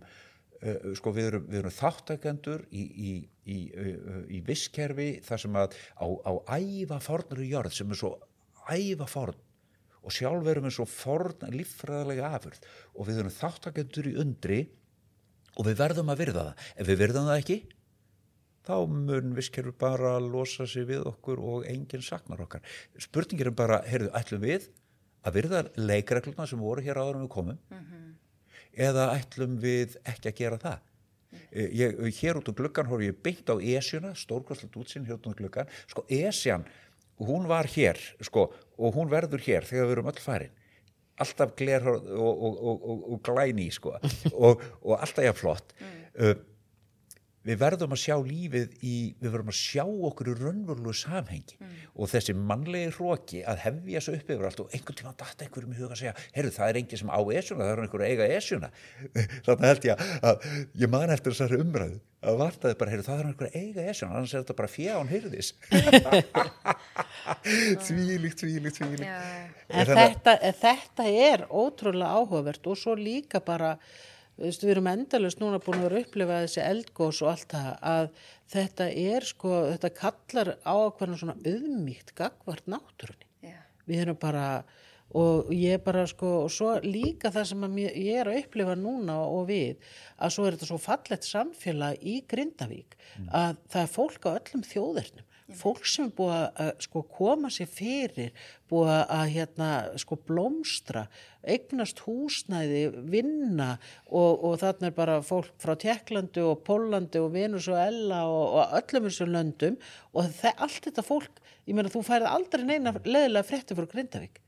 e, sko við erum, erum þáttakendur í, í, í, í, í visskerfi þar sem að á, á æfa fornur í jörð sem er svo æfa forn og sjálf erum við svo forn líffræðilega afurð og við erum þáttakendur í undri og við verðum að virða það. Ef við virðum það ekki þá mun visskerfi bara losa sig við okkur og enginn saknar okkar. Spurningir er bara, heyrðu, ætlum við að virða leikregluna sem voru hér áður en við komum eða ætlum við ekki að gera það? Eh, ég, hér út um gluggan horf ég beint á Esjuna, stórkvæslega útsinn hér út um gluggan, sko Esjan hún var hér, sko og hún verður hér þegar við erum öll farin. Alltaf gler og, og, og, og, glæni sko. Og, og alltaf ég flott. Uh, við verðum að sjá lífið í, við verðum að sjá okkur í raunverulegu samhengi. Og þessi mannlegi hróki að hefja þessu upp yfir allt og einhvern tíma datta einhverjum í huga að segja, heyrðu það er enginn sem á esjuna, það er einhver að eiga esjuna. Þannig held ég að ég man eftir þessari umræðu að vartaði bara, heyrðu það er einhver að eiga esjuna annars er þetta bara fján heyrðis tvílíkt, tvílíkt, tvílíkt Já. En þetta, þetta er ótrúlega áhugavert og svo líka bara, við erum endalust núna búin að vera að upplifa þessi eldgós og allt það að þetta er sko, þetta kallar á hvernig svona auðmíkt gagvart náttúrunni. Já. Við erum bara, og ég er bara sko, og svo líka það sem ég er að upplifa núna og við, að svo er þetta svo fallett samfélag í Grindavík, að það er fólk á öllum þjóðernum fólk sem er búið að, sko, koma sér fyrir, búið að hérna, sko, blómstra, eignast húsnæði, vinna og, og þarna er bara fólk frá Tjekklandi og Pólandi og Venezuela og, og öllum þessum löndum og það, allt þetta fólk, ég meina þú færið aldrei neina leðilega frétti frá Grindavík.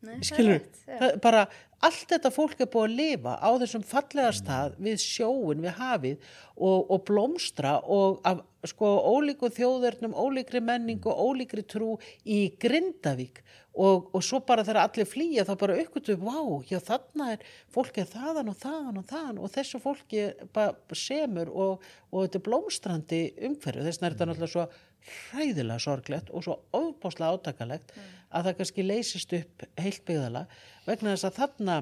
Nei, það Skilur, já. það, bara allt þetta fólk er búið að lifa á þessum fallega stað við sjóin, við hafið og, og blómstra og af sko ólíku þjóðurnum, ólíkri menning og ólíkri trú í Grindavík. Og, og svo bara þegar allir flýja þá bara aukvöldu, vá, já þarna er fólk er þaðan og þaðan og þaðan. Og þessu fólki bara semur og, og þetta er blómstrandi umhverju, þess vegna er þetta náttúrulega svo hræðilega sorglegt og svo ofbáslega átakalegt að það kannski leysist upp heilt byggðala vegna þess að þarna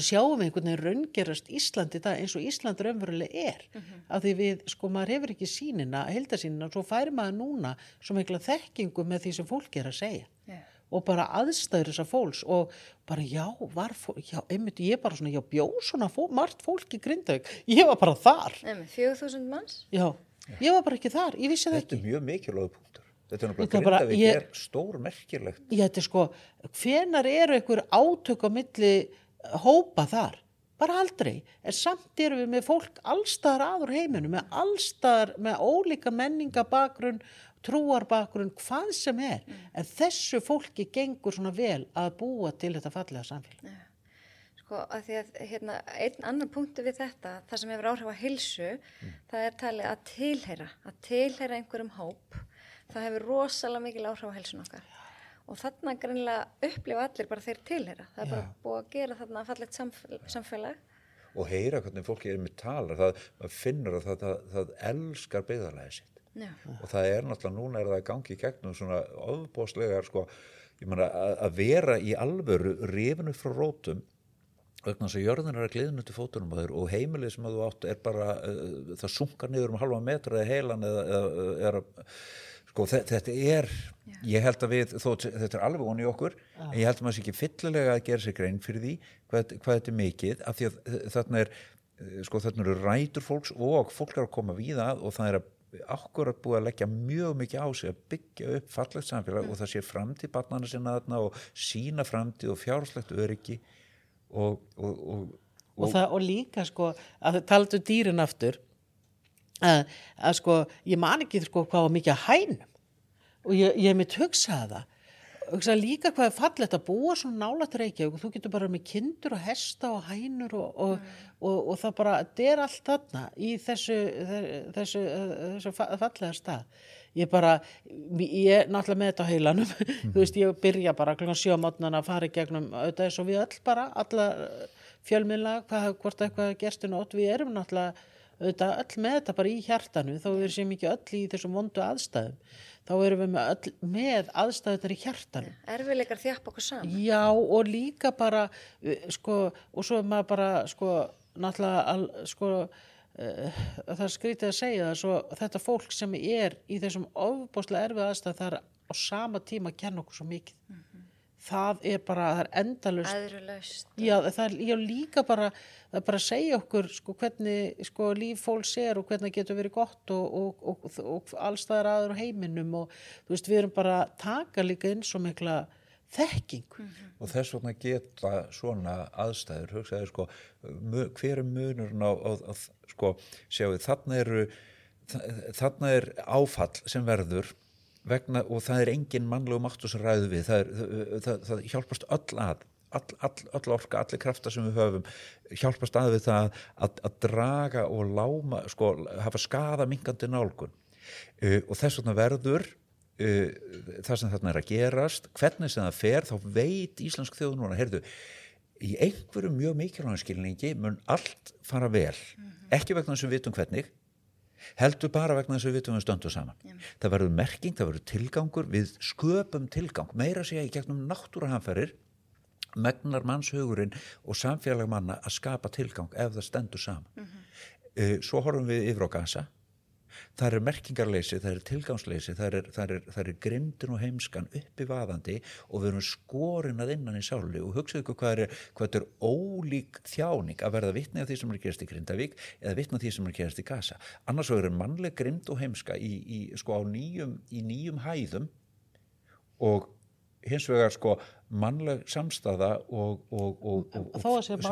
sjáum við einhvern veginn raungerast Ísland í dag eins og Ísland raunverulega er af því við, sko, maður hefur ekki sínina heildasínina, svo færi maður núna svo mikla þekkingu með því sem fólk er að segja Já. og bara aðstæður þessar fólks og bara já, var fólk, já, einmitt ég bara svona, já, bjó svona fó, margt fólk í Grindavík, ég var bara þar, Nei, 4000 manns? já, ég var bara ekki þar, ég vissi það Þetta ekki. er mjög mikilvæg punktur. Þetta er Þetta er náttúrulega Grindavík ég- er stór merkilegt. Já, þetta er sko, hvenar eru einhver átök á milli hópa þar? Bara aldrei. En samt erum við með fólk allstaðar aður heiminu, með allstaðar, með ólíka menningabakrun, trúarbakrun, hvað sem er. En þessu fólki gengur svona vel að búa til þetta fallega samfélag. Sko, að því að hérna, einn annar punktu við þetta, það sem hefur áhrif á hilsu, það er talið að tilheyra, að tilheyra einhverjum hóp, það hefur rosalega mikil áhrif á hilsun okkar. Og þarna greinlega upplifa allir bara þeir tilheyra. Það er bara búið að gera þarna fallet samfélag. samfélag. Og heyra hvernig fólki er með talar, það finnur að það, það, það elskar byggðarlæði sitt. Já. og það er náttúrulega, núna er það að gangi í gegnum svona ofbóðslegar sko, ég meina að, að vera í alvöru rifinu frá rótum vegna þess að jörðin er að gliðna til fótunum á þér og heimilið sem að þú átt er bara uh, það sunkar niður um halva metra eða heilan eða, eða, eða sko þe- þetta er ég held að við, þó þetta er alveg onni okkur en ég held að maður sé ekki fyllilega að gera sér grein fyrir því hvað, hvað þetta er mikið af því að uh, þarna er uh, sko þarna eru rætur fólks og fólk er að koma víða að og það er að akkurat búið að leggja mjög mikið á sig að byggja upp fallegt samfélag og það sé framtíð barnana sinna þarna og sína framtíð og fjárslegt öryggi og, og, og, Og, það, og líka sko, að þau taldu dýrin aftur, að, að sko, ég man ekki sko hvað var mikið að hænum. Og ég, ég mitt hugsaði það. Hugsaði líka hvað er fallegt að búa svona nálætt Reykjavík og þú getur bara með kindur og hesta og hænur og, og, og, og það bara, þetta er allt þarna í þessu, þessu, þessu fa- fallega stað. Ég bara, ég náttúrulega með þetta á heilanum, þú veist, ég byrja bara sjö á mótnana að fara í gegnum auðvitað eins og við öll bara, alla fjölmiðla, hvað, hvort eitthvað gerst í nótt, við erum náttúrulega auðvitað öll með þetta bara í hjartanu, þó við séum ekki öll í þessum vondu aðstæðum, þá erum við með öll með aðstæðunar í hjartanu. Erfiðleikar þjappa okkur saman. Já, og líka bara, uh, sko, og svo er maður bara, sko, náttúrulega, al, sko, uh, það er skrítið að segja það, svo þetta fólk sem er í þessum ofbáslega erfið aðstæð, það er á sama tíma að kenna okkur svo mikið. Það er bara, það er endalust. Æðrulaust. Já, það er já, líka bara, það er bara að segja okkur, sko, hvernig, sko, líf fólks er og hvernig það getur verið gott og, og, og, og, og allstaðar aður á heiminum og, þú veist, við erum bara að taka líka inn svo mikla þekkingu. og þess vegna geta svona aðstæður hugsaði sko hver er munurinn á, á, á sko sjáu þarna eru þa- þarna er áfall sem verður vegna og það er engin mannlegu máttu sem ræðu við. Það, er, það, það hjálpast öll að all, all, all orka, allir krafta sem við höfum hjálpast að við það að, að draga og láma sko, hafa skada mingandi nálgun. Uh, og þess vegna verður uh, það sem þarna er að gerast hvernig sem það fer, þá veit íslensk þjóð núna, heyrðu í einhverju mjög mikilvægum skilningi mun allt fara vel, ekki vegna að við vitum hvernig heldur bara vegna þess að við vitum við stöndum saman. Það verður merking, það verður tilgangur við sköpum tilgang, meira segja í gegnum náttúrahamferir megnar mannshugurinn og samfélag manna að skapa tilgang ef það stendur saman. Uh, svo horfum við yfir á gasa það er merkingarleysi, það er tilgangsleysi það er, er, það er grimdin og heimskan uppi vaðandi og við erum skorin að innan í sáli og hugsaðu ykkur hvað er, hvað þetta er ólík þjáning að verða vitni af því sem er gerast í Grindavík eða vitni af því sem er gerast í Gaza. Annars er mannleg grimd og heimska í, í, sko, nýjum, í nýjum hæðum og hins vegar sko mannleg samstaða og, og, og, og,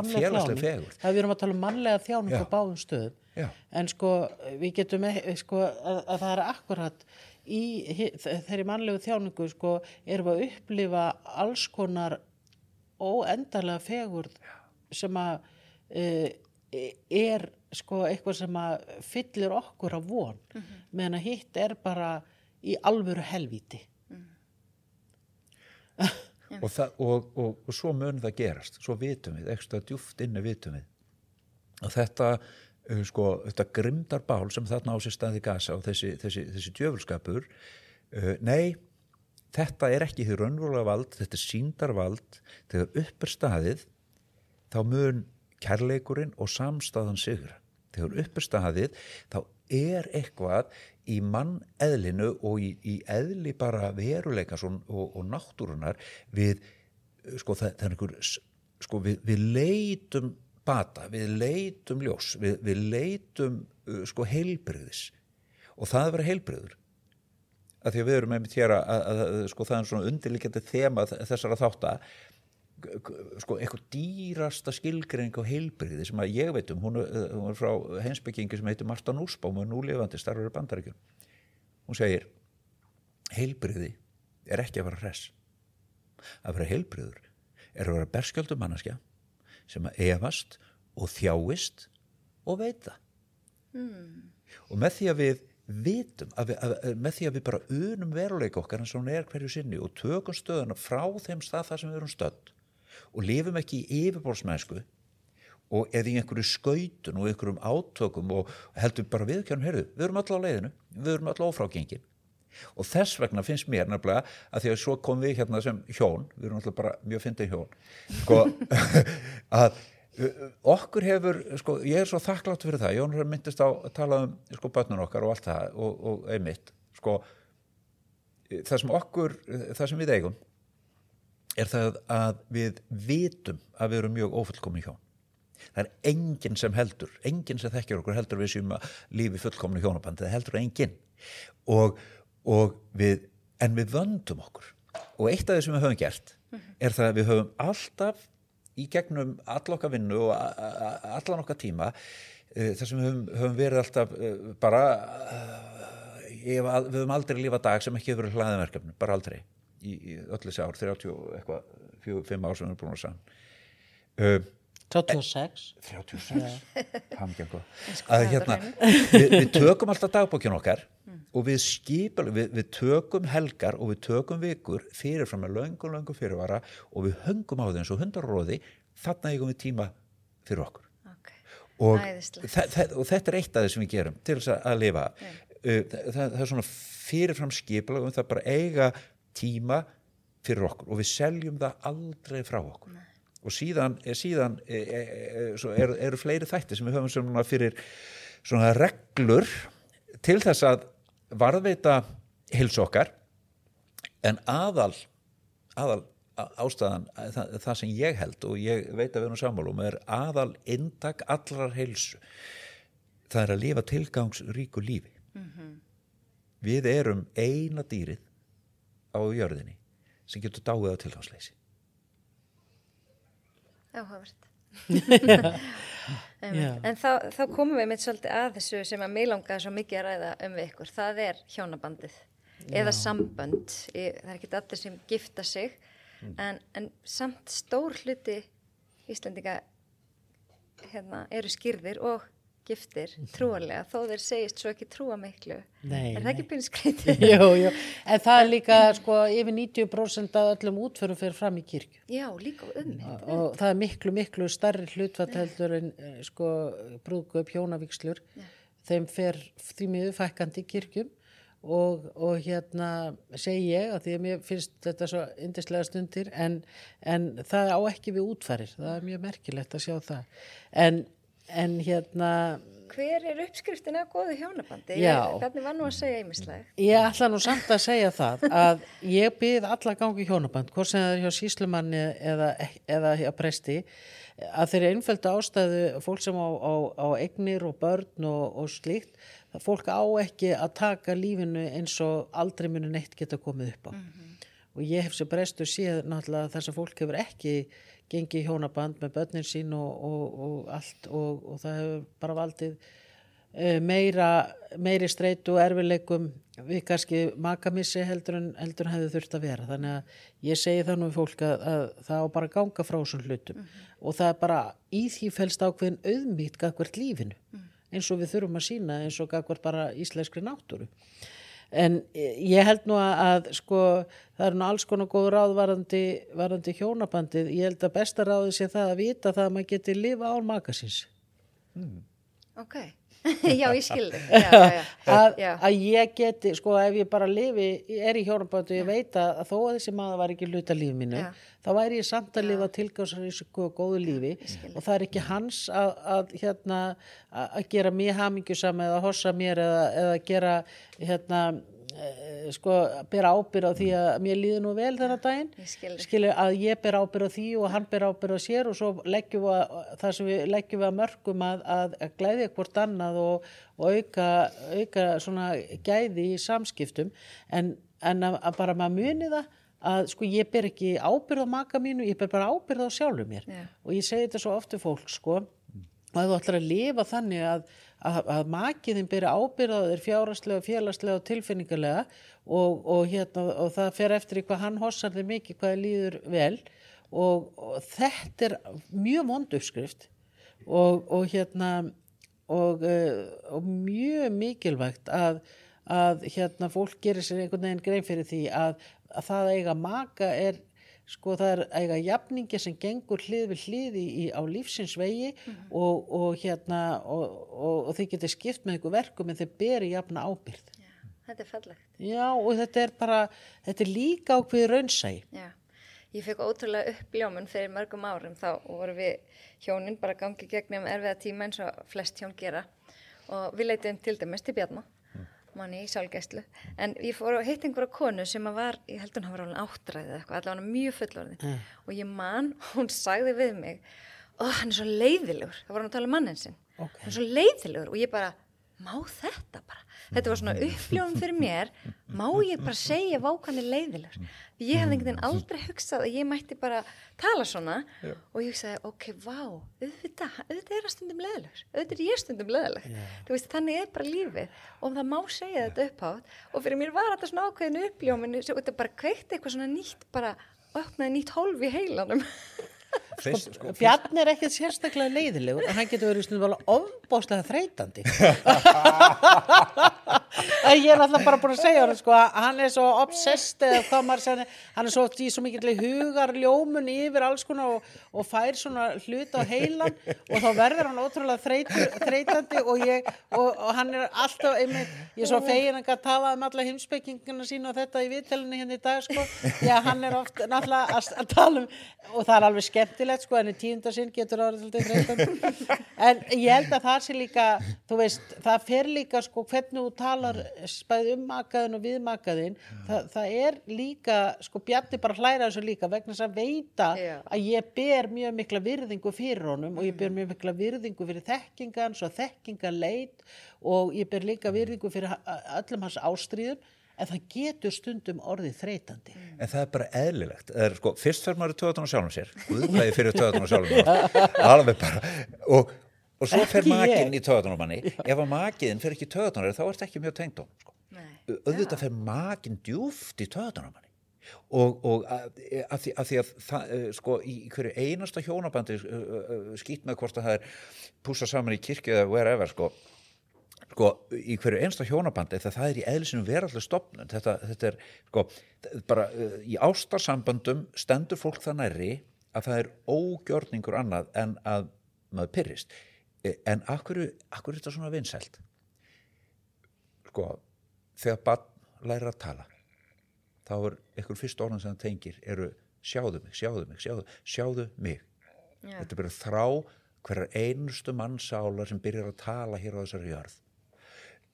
félagsleg fegurð. Það við erum að tala um mannlega þjáning Já. á báðum stöðum Já. en sko við getum ekki, sko, að, að það er akkurat í þeirri mannlegu þjáningu sko erum við að upplifa alls konar óendarlega fegurð sem að e, er sko eitthvað sem að fyllir okkur af von. Meðan að hitt er bara í alvöru helvíti. Og, það, og, og, og svo mun það gerast. Svo vitum við, ekstra djúft inni vitum við og þetta sko, þetta grimdar bál sem þarna á sér staði gasa og þessi, þessi, þessi djöfulskapur uh, nei, þetta er ekki því raunverulega vald, þetta er síndarvald þegar upp er staðið þá mun kærleikurinn og samstaðan sigra. Þegar upp er staðið þá er eitthvað í mann eðlinu og í, í eðli bara veruleikans og, og, og náttúrunar við sko það, það er einhver sko við, við leitum bata, við leitum ljós við, við leitum uh, sko heilbriðis og það er að vera heilbriður að því að við erum einmitt hér að, að, að sko það er svona undirlikjandi þema þessara þátta sko eitthvað dýrasta skilgreining á heilbriði sem að ég veit um hún, er- hún er frá heimsbyggingi sem heitir Marta Núrsbám og er núlifandi starfur í bandaríkjum hún segir heilbriði er ekki að vera hress. Að vera heilbriður er að vera berskjöldum manneskja sem að efast og þjáist og veita. Og með því að við vitum, að við, að, með því að við bara unum veruleika okkar og hún er hverju sinni og tökum stöðuna frá þeim stað þar sem við erum stödd og lifum ekki í yfirbórsmennsku og eða í einhverju skautun og einhverjum átökum og heldur bara viðkjörnum, heyrðu, við erum öll á leiðinu við erum öll ófrágengin og þess vegna finnst mér nefnilega að því að svo kom við hérna sem hjón við erum alltaf bara mjög fyndið hjón sko, að uh, okkur hefur, sko, ég er svo þakklátt fyrir það, Jón myndist á að tala um sko bönnun okkar og allt það og, og einmitt, sko það sem okkur, það sem við eigum er það að við vitum að við erum mjög ófullkomin hjón. Það er enginn sem heldur enginn sem þekkjur okkur heldur við sem lífi fullkomnu hjónabandi, það heldur enginn. Og, og við en við vöndum okkur. Og eitt af því sem við höfum gert er það að við höfum alltaf í gegnum all okkar vinnu og allan okkar tíma uh, þar sem við höfum, höfum verið alltaf uh, bara al- við höfum aldrei lifað dag sem ekki hefur verið hlaðinverkefni, bara aldrei í, í öll þessi ár, 30 og eitthvað 4-5 ár sem við erum búin að uh, 36 36 hamgjöngu sko, að það er hérna á við, við tökum alltaf dagbókin okkar og við skipal við, við tökum helgar og við tökum vikur fyrirfram með löngum löngum fyrirvara og við höngum á þeim svo hundaróði þarna eigum við tíma fyrir okkur. Ok, og, þa þa og þetta er eitt af því sem við gerum til þess að, lifa. Uh, það, það, er svona fyrirfram skipala um það bara eiga tíma fyrir okkur og við seljum það aldrei frá okkur. Og síðan, er, síðan er, er, svo eru, eru fleiri þætti sem við höfum svona fyrir svona reglur til þess að varðveita hilsu okkar en aðal aðal ástæðan það, það sem ég held og ég veit að við erum sammálum er aðal intak allrar heilsu. Það er að lifa tilgangsríku lífi. Við erum eina dýrið á jörðinni sem getur dáið á tilgangsleysi. Áhugavert. Já. En þá, þá komum við mitt svolítið að þessu sem að mig langaði svo mikið að ræða um við ykkur. Það er hjónabandið eða sambönd. Það er ekki allir sem gifta sig en, en samt stór hluti Íslendinga hérna, eru skýrðir og giftir trúarlega þó þeir segist svo ekki trúa miklu. Nei, er það ekki pynskreitið? Jú, jú, en það er líka sko yfir 90% af öllum útförum fyrir fram í kirkju. Já, líka um mig. og það er miklu, miklu starri hlutfall heldur en eh, sko brúðgöp hjónavíkslur þeim fer því miður fækkandi í kirkjum og, og hérna segi ég að því að mér finnst þetta svo yndislega stundir en, en það á ekki við útfarir. Það er mjög merkilegt að sjá það. En, en hérna Hver er uppskriftin af góðu hjónabandi? Hvernig var nú að segja einmislega? Ég ætla nú samt að segja það að ég byð alla gangi hjónaband, hvort sem það er hjá síslumanni eða, eða hjá presti, að þeirri einföldu ástæðu fólk sem á, á, á eignir og börn og, og slíkt, það fólk á ekki að taka lífinu eins og aldrei muni neitt geta komið upp á. Og ég hef sem prestur séð náttúrulega þess að fólk hefur ekki gengið í hjónaband með börnin sín og, og, og allt og, og það hefur bara valdið eh, meira, meiri streitu og erfileikum við kannski makamissi heldur en, heldur hefði þurft að vera. Þannig að ég segi nú við fólk að, að það á bara ganga frá þessum hlutum. Og það er bara í því felst ákveðin auðmýtt gagvart lífinu eins og við þurfum að sína eins og gagvart bara íslenskri náttúru en ég held nú að, að sko það er nú alls konar góð ráð varandi, varandi hjónabandið. Ég held að besta ráði sé það að vita það að maður geti lifa án makasins Ok, já, ég skilði. Já, já, að, að ég geti, sko ef ég bara lifi, er í hjónaböndu ég veit að, þó að þessi maður var ekki hluta líf mínu, þá væri ég samt að lifa tilgáðsrísku og góðu lífi og það er ekki hans að, að hérna, að gera mér hamingjusam eða hossa mér eða, eða gera hérna sko, bera ábyrð á því að mér líði nú vel þennan daginn Ég skil þig. skilur að ég ber ábyrð á því og hann ber ábyrð á sér og svo leggjum við að, það sem við leggjum við að mörgum að, að, að glæði hvort annað og, og auka, auka svona gæði í samskiptum en, en að, bara maður muni það að sko ég ber ekki ábyrð á maka mínu, ég ber bara ábyrð á sjálfur mér Já. og ég segi þetta svo oft við fólk sko og að þú ætlar að lifa þannig að, að, að makiðin byrja ábyrð á þér fjáraslega, félagslega og tilfinningarlega og, og, hérna, og það fer eftir í hvað hann hossar þig mikið, hvað líður vel og, og þetta er mjög mond uppskrift og, hérna uh, og mjög mikilvægt að, að hérna fólk gerir sér einhvern veginn grein fyrir því að, að það að eiga maka er sko það er eiga jafningi sem gengur hlið við hlið í, í, á lífsins vegi og, og hérna og, og, og þið getur skipt með ykkur verkum en þið beri jafna ábyrð já. Þetta er fallegt. já og þetta er bara þetta er líka ákveði raunsæi Já, ég fekk ótrúlega uppljómun fyrir mörgum árum þá voru við hjónin bara gangi gegnum erfiða tíma eins og flest hjón gera og við leitum til dæmis til Bjarna, manni í sálgæslu en ég fór að hitta einhverja konu sem var, ég held hún hafa ráðin áttræðið eitthvað, allavega mjög fullorðin. Og ég man, hún sagði við mig ó, hann er svo leiðilegur, það var hann að tala um mannin sinn. Ok. hann er svo leiðilegur og ég bara má þetta bara, þetta var svona uppljóðum fyrir mér, má ég bara segja vákan er leiðilegur ég hefði einhvern veginn aldrei hugsað að ég mætti bara tala svona. Og ég hugsaði, ok, vá, auðvitað auðvitað er að stundum leiðilegur, auðvitað er ég stundum leiðileg, þú veist, þannig er bara lífið. Og það má segja þetta upphátt. Og fyrir mér var þetta svona ákveðinu uppljóminu og þetta bara kveikti eitthvað svona nýtt bara opnaði nýtt hólf í heilanum Fyrst, sko, Bjarn er ekkert sérstaklega leiðilegur en hann getur verið stundum alveg ofbáslega þreytandi. Ég er alltaf bara búin að segja sko, að hann er svo obsessed segja hann er svo í svo mikill hugar ljómun yfir alls konar og, og fær svona hlut á heilan og þá verður hann ótrúlega þreytur, þreytandi og ég og, og hann er alltaf einmitt, ég er svo fegin að tala um alla heimspekinguna sína og þetta í viðtelinu hérna í dag sko, já hann er oft náttúrulega að, tala um og það er alveg skemmtilegt sko en í tíunda sinn getur orðið en ég held að það sé líka þú veist, það fer líka sko hvernig þú talar spæð um makaðin og við makaðin það, það er líka, sko Bjarni bara hlæra þessu líka vegna þess að veita Já. að ég ber mjög mikla virðingu fyrir honum og ég ber mjög mikla virðingu fyrir þekkingans og þekkingaleit og ég ber líka virðingu fyrir öllum hans ástríðum en það getur stundum orðið þreytandi En það er bara eðlilegt. Er sko, fyrst fer maður töðan á sjálfum sér, guðbæði fyrir töðan á sjálfum sér, alveg bara, og, og svo fer Ekki makinn í töðan á manni. Ef að makiðin fer ekki í töðan þér, þá ert ekki mjög tengd á. Sko. Nei. Auðvitað fer makinn djúft í töðan á manni. Og, og að, að, því, að því að það, eh, sko, í hverju einasta hjónabandi uh, uh, skýt með hvort að það er púsa saman í kirkju eða wherever, sko, sko, í hverju einsta hjónabandi þegar það er í eðlisinu verallu stopnun þetta, þetta er, sko, það bara uh, í ástarsambandum stendur fólk það nærri að það er ógjörningur annað en að maður pyrrist Eh, en akkur, akkur er þetta svona vinsælt? Sko þegar barn lærir að tala þá er ykkur fyrst orðan sem það tengir eru sjáðu mig, sjáðu mig, sjáðu, sjáðu mig. Já. þetta er bara þrá hverjar einustu mannsálar sem byrjar að tala hér á þessari jörð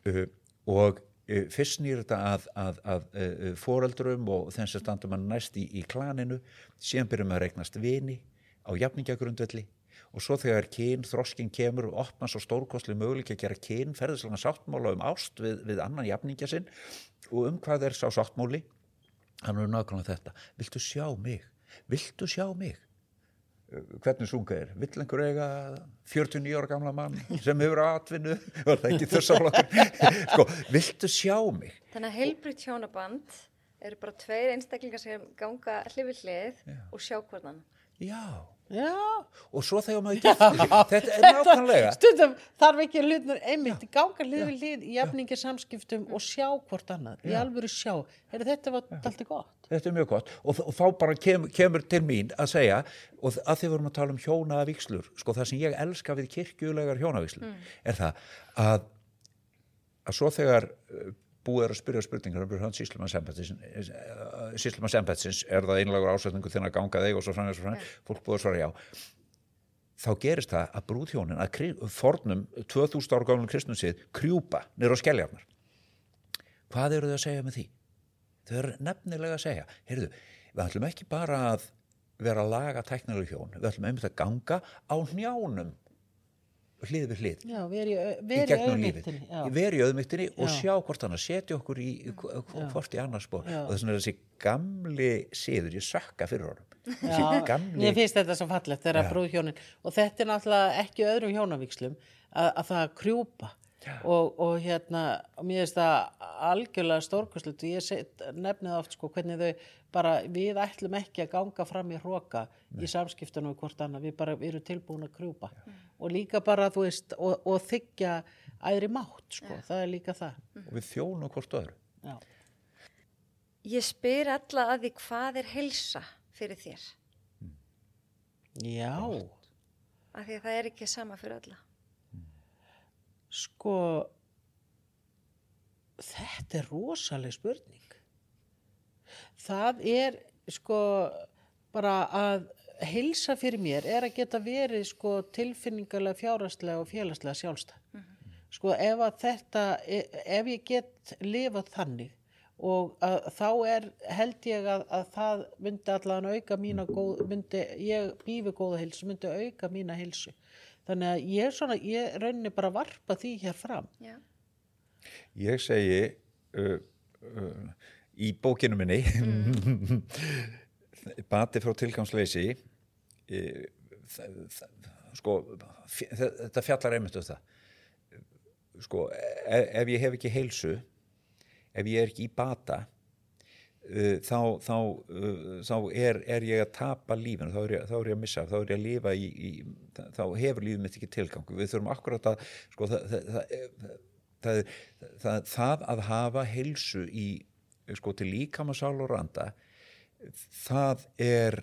og uh, fyrst nýr þetta að, að, að uh, foreldrum og þeim sem standa mann næst í, í klaninu síðan byrjum að reiknast vini á jafningjagrundvelli og svo þegar kyn, þroskin kemur og opna svo stórkostli möguleik að gera kyn ferðislega sáttmála um ást við, við annan jafningja sinn. Og um hvað er sá sáttmáli? Hann er nákvæmlega þetta. Viltu sjá mig, viltu sjá mig hvernig sunga er vill einhver eiga 49 ára gamla mann sem hefur atvinnu? Var það ekki þessaflokkur sko, viltu sjá mig? Þannig að heilbritt hjónaband eru bara tveir einstaklingar sem ganga hlið við hlið og sjá hvernan. já, Já, og svo þegar maður giftur sig. Þetta er nákvæmlega stundum þarf ekki hlutnur einmitt ganga hlið við hlið í jafningi samskiptum og sjá hvort annað, í alvöru sjá. Heru, þetta var allt í gott. Þetta er mjög gott. Og, og þá bara kem, kemur til mín að segja og að því vorum að tala um hjónavíkslur sko það sem ég elska við kirkjulegar hjónavíkslur er það að að svo þegar búið er að spyrja spurningar um hans síslumann sembetsins er það einlagur ásætningu þinn að ganga þig og svo framins og framins, fólk búið að svara já. Þá gerist það að brúðhjónin að kri- fornum 2000 ára gáðunum kristnusið krjúpa nýr á skelljarnar hvað eru þau að segja með því? þau eru nefnilega að segja heyrðu, við ætlum ekki bara að vera að laga tæknilega hjón við ætlum einmitt að ganga á hnjánum hlið við hlið. Já, veri, í veri gegnum lífið, veri í auðmygtinni og Já. sjá hvort hann að setja okkur í hvort í annars Já. og þess vegna þessi gamli síður, ég sökka fyrir honum. Gamli mér finnst þetta svo fallegt þegar brúðhjónin og þetta er náttúrulega ekki öðrum hjónavíkslum að, að það krjúpa og, og hérna og mér finnst það algjörlega stórkoslut og ég set, nefni það oft sko hvernig þau bara, við ætlum ekki að ganga fram í hróka í samskiptunum við hvort annað, við bara við erum tilbúin að krjúpa. Og líka bara þú veist og, og þykja æðri mátt sko, það er líka það. Og við þjónum hvort öðru. Já. Ég spyr alla að því hvað er heilsa fyrir þér? Já, Af því að það er ekki sama fyrir alla. Sko þetta er rosaleg spurning. Það er sko bara að heilsa fyrir mér er að geta verið sko tilfinningarlega fjárastlega og félagslega sjálfstæð. Sko ef að þetta ef ég get lifað þannig og að, þá er held ég að, að það myndi allan auka mína góð, myndi ég býfi góða heilsu, myndi auka mína heilsu þannig að ég er svona ég raunni bara að varpa því hér fram. Já. ég segi uh, uh, í bókinu minni bati frá tilgangsleysi uh, það, sko þetta fjallar einmitt um það. Sko ef, ef ég hef ekki heilsu ef ég er ekki í bata uh, þá, þá, uh, þá er, er ég að tapa lífinu, þá er ég, þá er ég að missa, þá er ég að lifa í, í þá hefur lífið mitt ekki tilgang við þurfum akkurat að sko, það, það, það, það, það, að hafa heilsu í sko til líkama sál og randa það er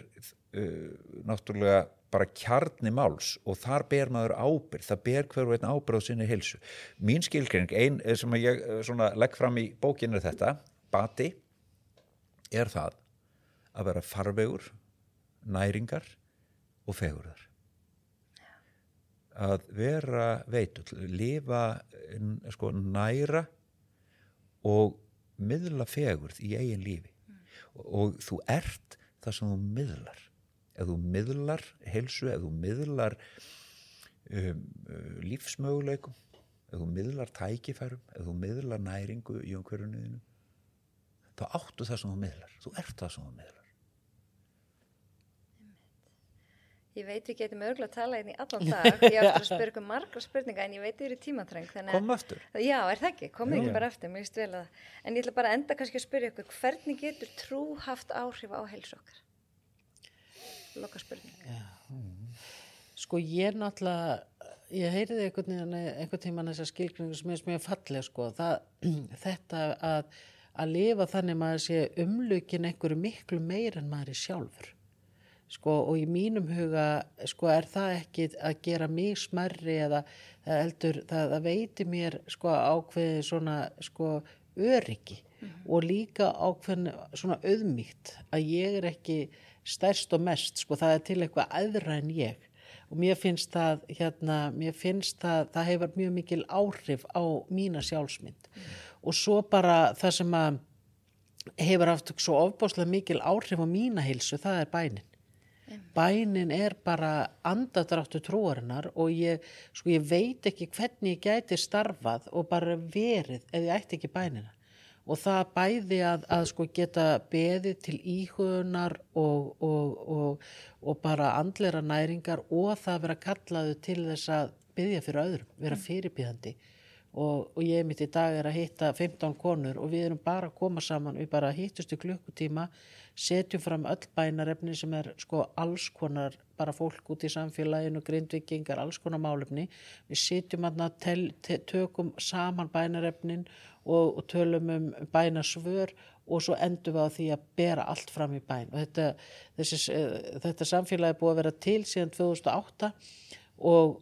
uh, náttúrulega bara kjarni máls og þar ber maður ábyrð, það ber hver og einn ábyrð á sinni heilsu. Mín skilgreining, ein eh, sem ég eh, legg fram í bókinu þetta, bati er það að vera farvegur, næringar og fegurðar. Að vera veitull, lifa sko, næra og miðla fegurð í eigin lífi. Og, og þú ert það sem þú miðlar. Ef þú miðlar heilsu, ef þú miðlar um, lífsmöguleikum ef þú miðlar tækifærum ef þú miðlar næringu í umhverjunuðinu þá áttu það sem þú miðlar þú ert það sem þú miðlar Ég veit við getum örgulega að tala hérna í allan dag. Ég á eftir að spyrja ykkur margra spurninga en ég veit þið eru tímatreng. kom aftur Já, er það ekki? Já. ekki bara að En ég ætla bara að enda kannski að spyrja ykkur hvernig getur trú haft áhrif á heilsu okkar? Loka spurning. Sko ég náttúrulega, ég heyriði einhvern, tíman þessar skilgringu sem er mjög falleg sko, það, þetta að, að lifa þannig maður sé umlukin einhverju miklu meir en maður er sjálfur. Sko og í mínum huga sko er það ekki að gera mig smerri eða það heldur, það, það veiti mér sko ákveði svona sko öryggi og líka ákveðin svona auðmýgt að ég er ekki stærst og mest sko það er til eitthvað aðra en ég. Og mér finnst það hérna, mér finnst það, það hefur mjög mikil áhrif á mína sjálfsmynd og svo bara það sem að hefur haft svo ofbáslega mikil áhrif á mína heilsu, það er bænin. Bænin er bara andadráttu trúarinnar og ég, sko, ég veit ekki hvernig ég gæti starfað og bara verið ef ég ætti ekki bænina. Og það bæði að, að sko geta beðið til íhugunar og, og, og, og bara andlera næringar og það vera kallaðu til þess að byggja fyrir öðrum, vera fyrirbýðandi og, og ég mitt í dag er að hitta 15 konur og við erum bara að koma saman. Við bara hittust í klukkutíma setjum fram öll bænarefni sem er sko alls konar bara fólk út í samfélaginu, grindvikingar alls konar málefni, við setjum aðna tökum saman bænarefnin og, og tölum um bænasvör og svo endum við á því að bera allt fram í bæn. Og þetta, þessi, þetta samfélagi búið að vera til síðan 2008 og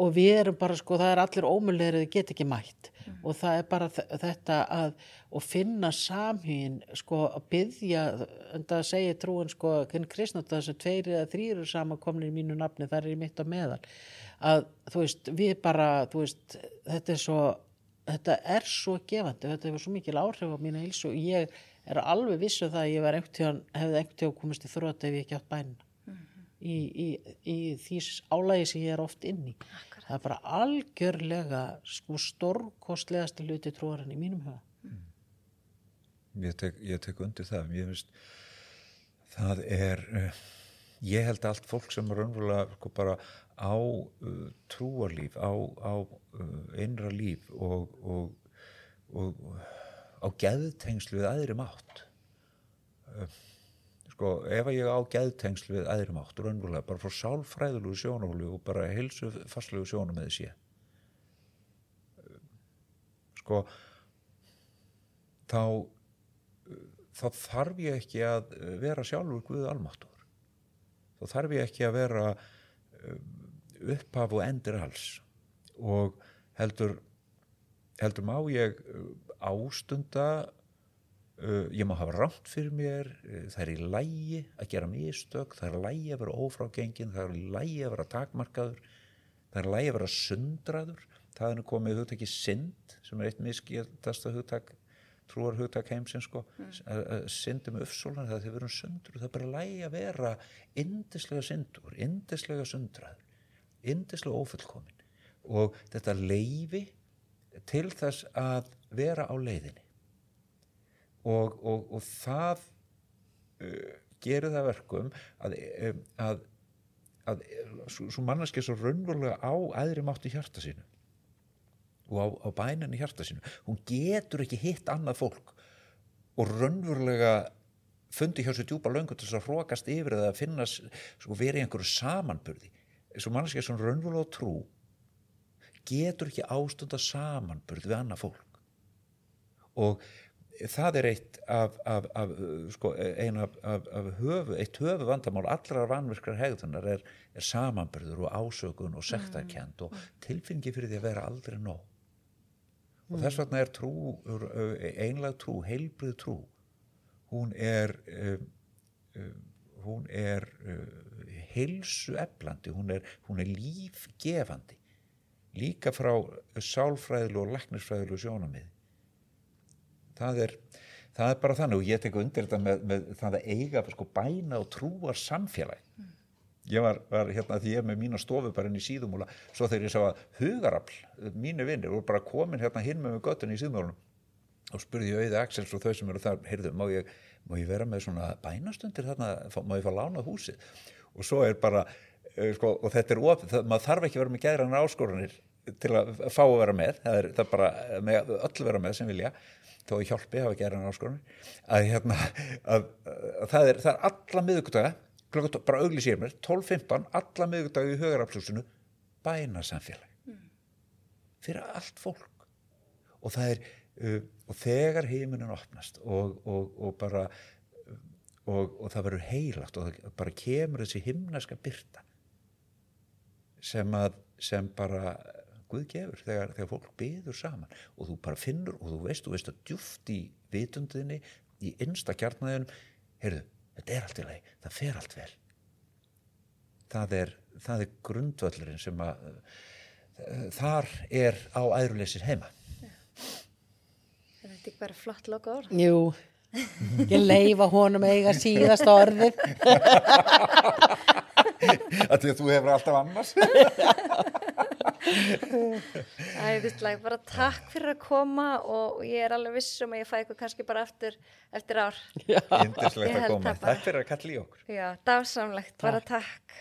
og við erum bara sko, það er allir ómulegir að þið get ekki mætt mm. og það er bara þetta að og finna samhýn sko að byggja, en það segir trúin sko, hvernig kristnátt þessu tveir eða þrýru samankomnir í mínu nafni það er í mitt á meðal að þú veist, við bara, þú veist þetta er svo, þetta er svo gefandi, þetta hefur svo mikil áhrif á mína hilsu ég er alveg vissu um það að ég var einhvern tíðan, hefði einhvern tíðan komist í þrótt ef ég ekki átt bænina í, í, í því álægi sem ég er oft inn í Akkurat. Það er bara algjörlega sko stórkostlegasti hluti trúarinn í mínum huga mm. ég, tek, ég tek undir það ég finnst það er uh, ég held allt fólk sem er raunverulega sko bara á uh, trúarlíf á, á uh, einra líf og, og, og á geðtengslu við aðri mátt sko ef ég á gæðtengsl við aðri mátt, raunverulega, bara frá sálfræðilegu sjónumhólu og bara heilsu fastlegu sjónum með þessi. Sko þá þá þarf ég ekki að vera sjálfur Guð almáttur þá þarf ég ekki að vera um, upphaf og endur alls. Og heldur heldur má ég ástunda Uh, ég má hafa rámt fyrir mér, uh, það er í lægi að gera mistök, það er lægi að vera ófrágengin, það er lægi að vera takmarkaður, það er lægi að vera sundraður, það er komið hugtaki synd sem er eitt miskildasta hugtak, trúar hugtak heimsins sko, mm. syndi með uppsólan það er því að vera sundur, það er bara lægi að vera indislega syndur, indislega sundraður, indislega ofullkomin og þetta leifi til þess að vera á leiðinni og, og, og það uh, gerir það verkum að, um, að, að svo manneski svo raunverulega á aðri mátti hjarta sínu. Og á, á bæninni hjarta sínu. Hún getur ekki hitt annað fólk. Og raunverulega fundi hjá sér djúpa löngu til þess að hrókast yfir eða að finna sko, verið einhverju samanburði. Svo manneski svo raunverulega trú getur ekki ástunda samanburð við annað fólk. Og það er eitt af, af, af sko, einu af, af höfu, eitt höfu vandamál allra vanverkar hegðunar er, er samanbyrður og ásökun og sektarkjent og tilfinningi fyrir því að vera aldrei nóg. Og mm. þess vegna er trú einlag trú, heilbrið trú hún er um, um, hún er uh, heilsu eflandi, hún er, hún er lífgefandi líka frá sálfræðilu og leknisfræðilu sjónamiði það er, það er bara þannig og ég tek undir þetta með, með það að eiga sko, bæna og trúar samfélag mm. ég var, var hérna því ég með mína stofu bara inn í síðumúla svo þegar ég sá að hugarafl, mínu vinnir voru bara komin hérna hinn með göttunni í síðumúlunum og spurði ég auðvitað Axels og þau sem eru þar, heyrðu, má ég, má ég vera með svona bænastundir þarna, má ég fá lánað húsið? Og svo er bara, uh, sko, og þetta er of, það, maður þarf ekki vera með gæðrannar áskoranir til að fá að vera með það er, það er bara með öll vera með sem vilja þó að hjálpi hafa gerðan áskonur að, hérna, að, að það er, er alla miðugdaga bara auglís ég mér, 12-15 alla miðugdaga í högaraflúsinu bæna samfélag mm. fyrir allt fólk og það er uh, og þegar heiminin opnast og, og, og bara og, og það verður heilagt og það bara kemur þessi himnaska byrta sem að sem bara Guð gefur þegar, þegar fólk byður saman og þú bara finnur og þú veist, þú veist að djúft í vitundinni, í einsta kjarnæðinum, heyrðu, þetta er allt í lagi, það fer allt vel. Það er, það er grundvöllurinn sem að uh, þar er á æðruleysir heima. Ja. Er ekki bara flott loka orð. Jú, ég leifa honum eiga síðast orðið. Að því að þú hefur alltaf annars. Æðislega, bara takk fyrir að koma og ég er alveg vissum að ég fæ ykkur kannski bara eftir, eftir ár. Índislegt að koma, takk fyrir að kalli í okkur. Já, dásamlegt, bara takk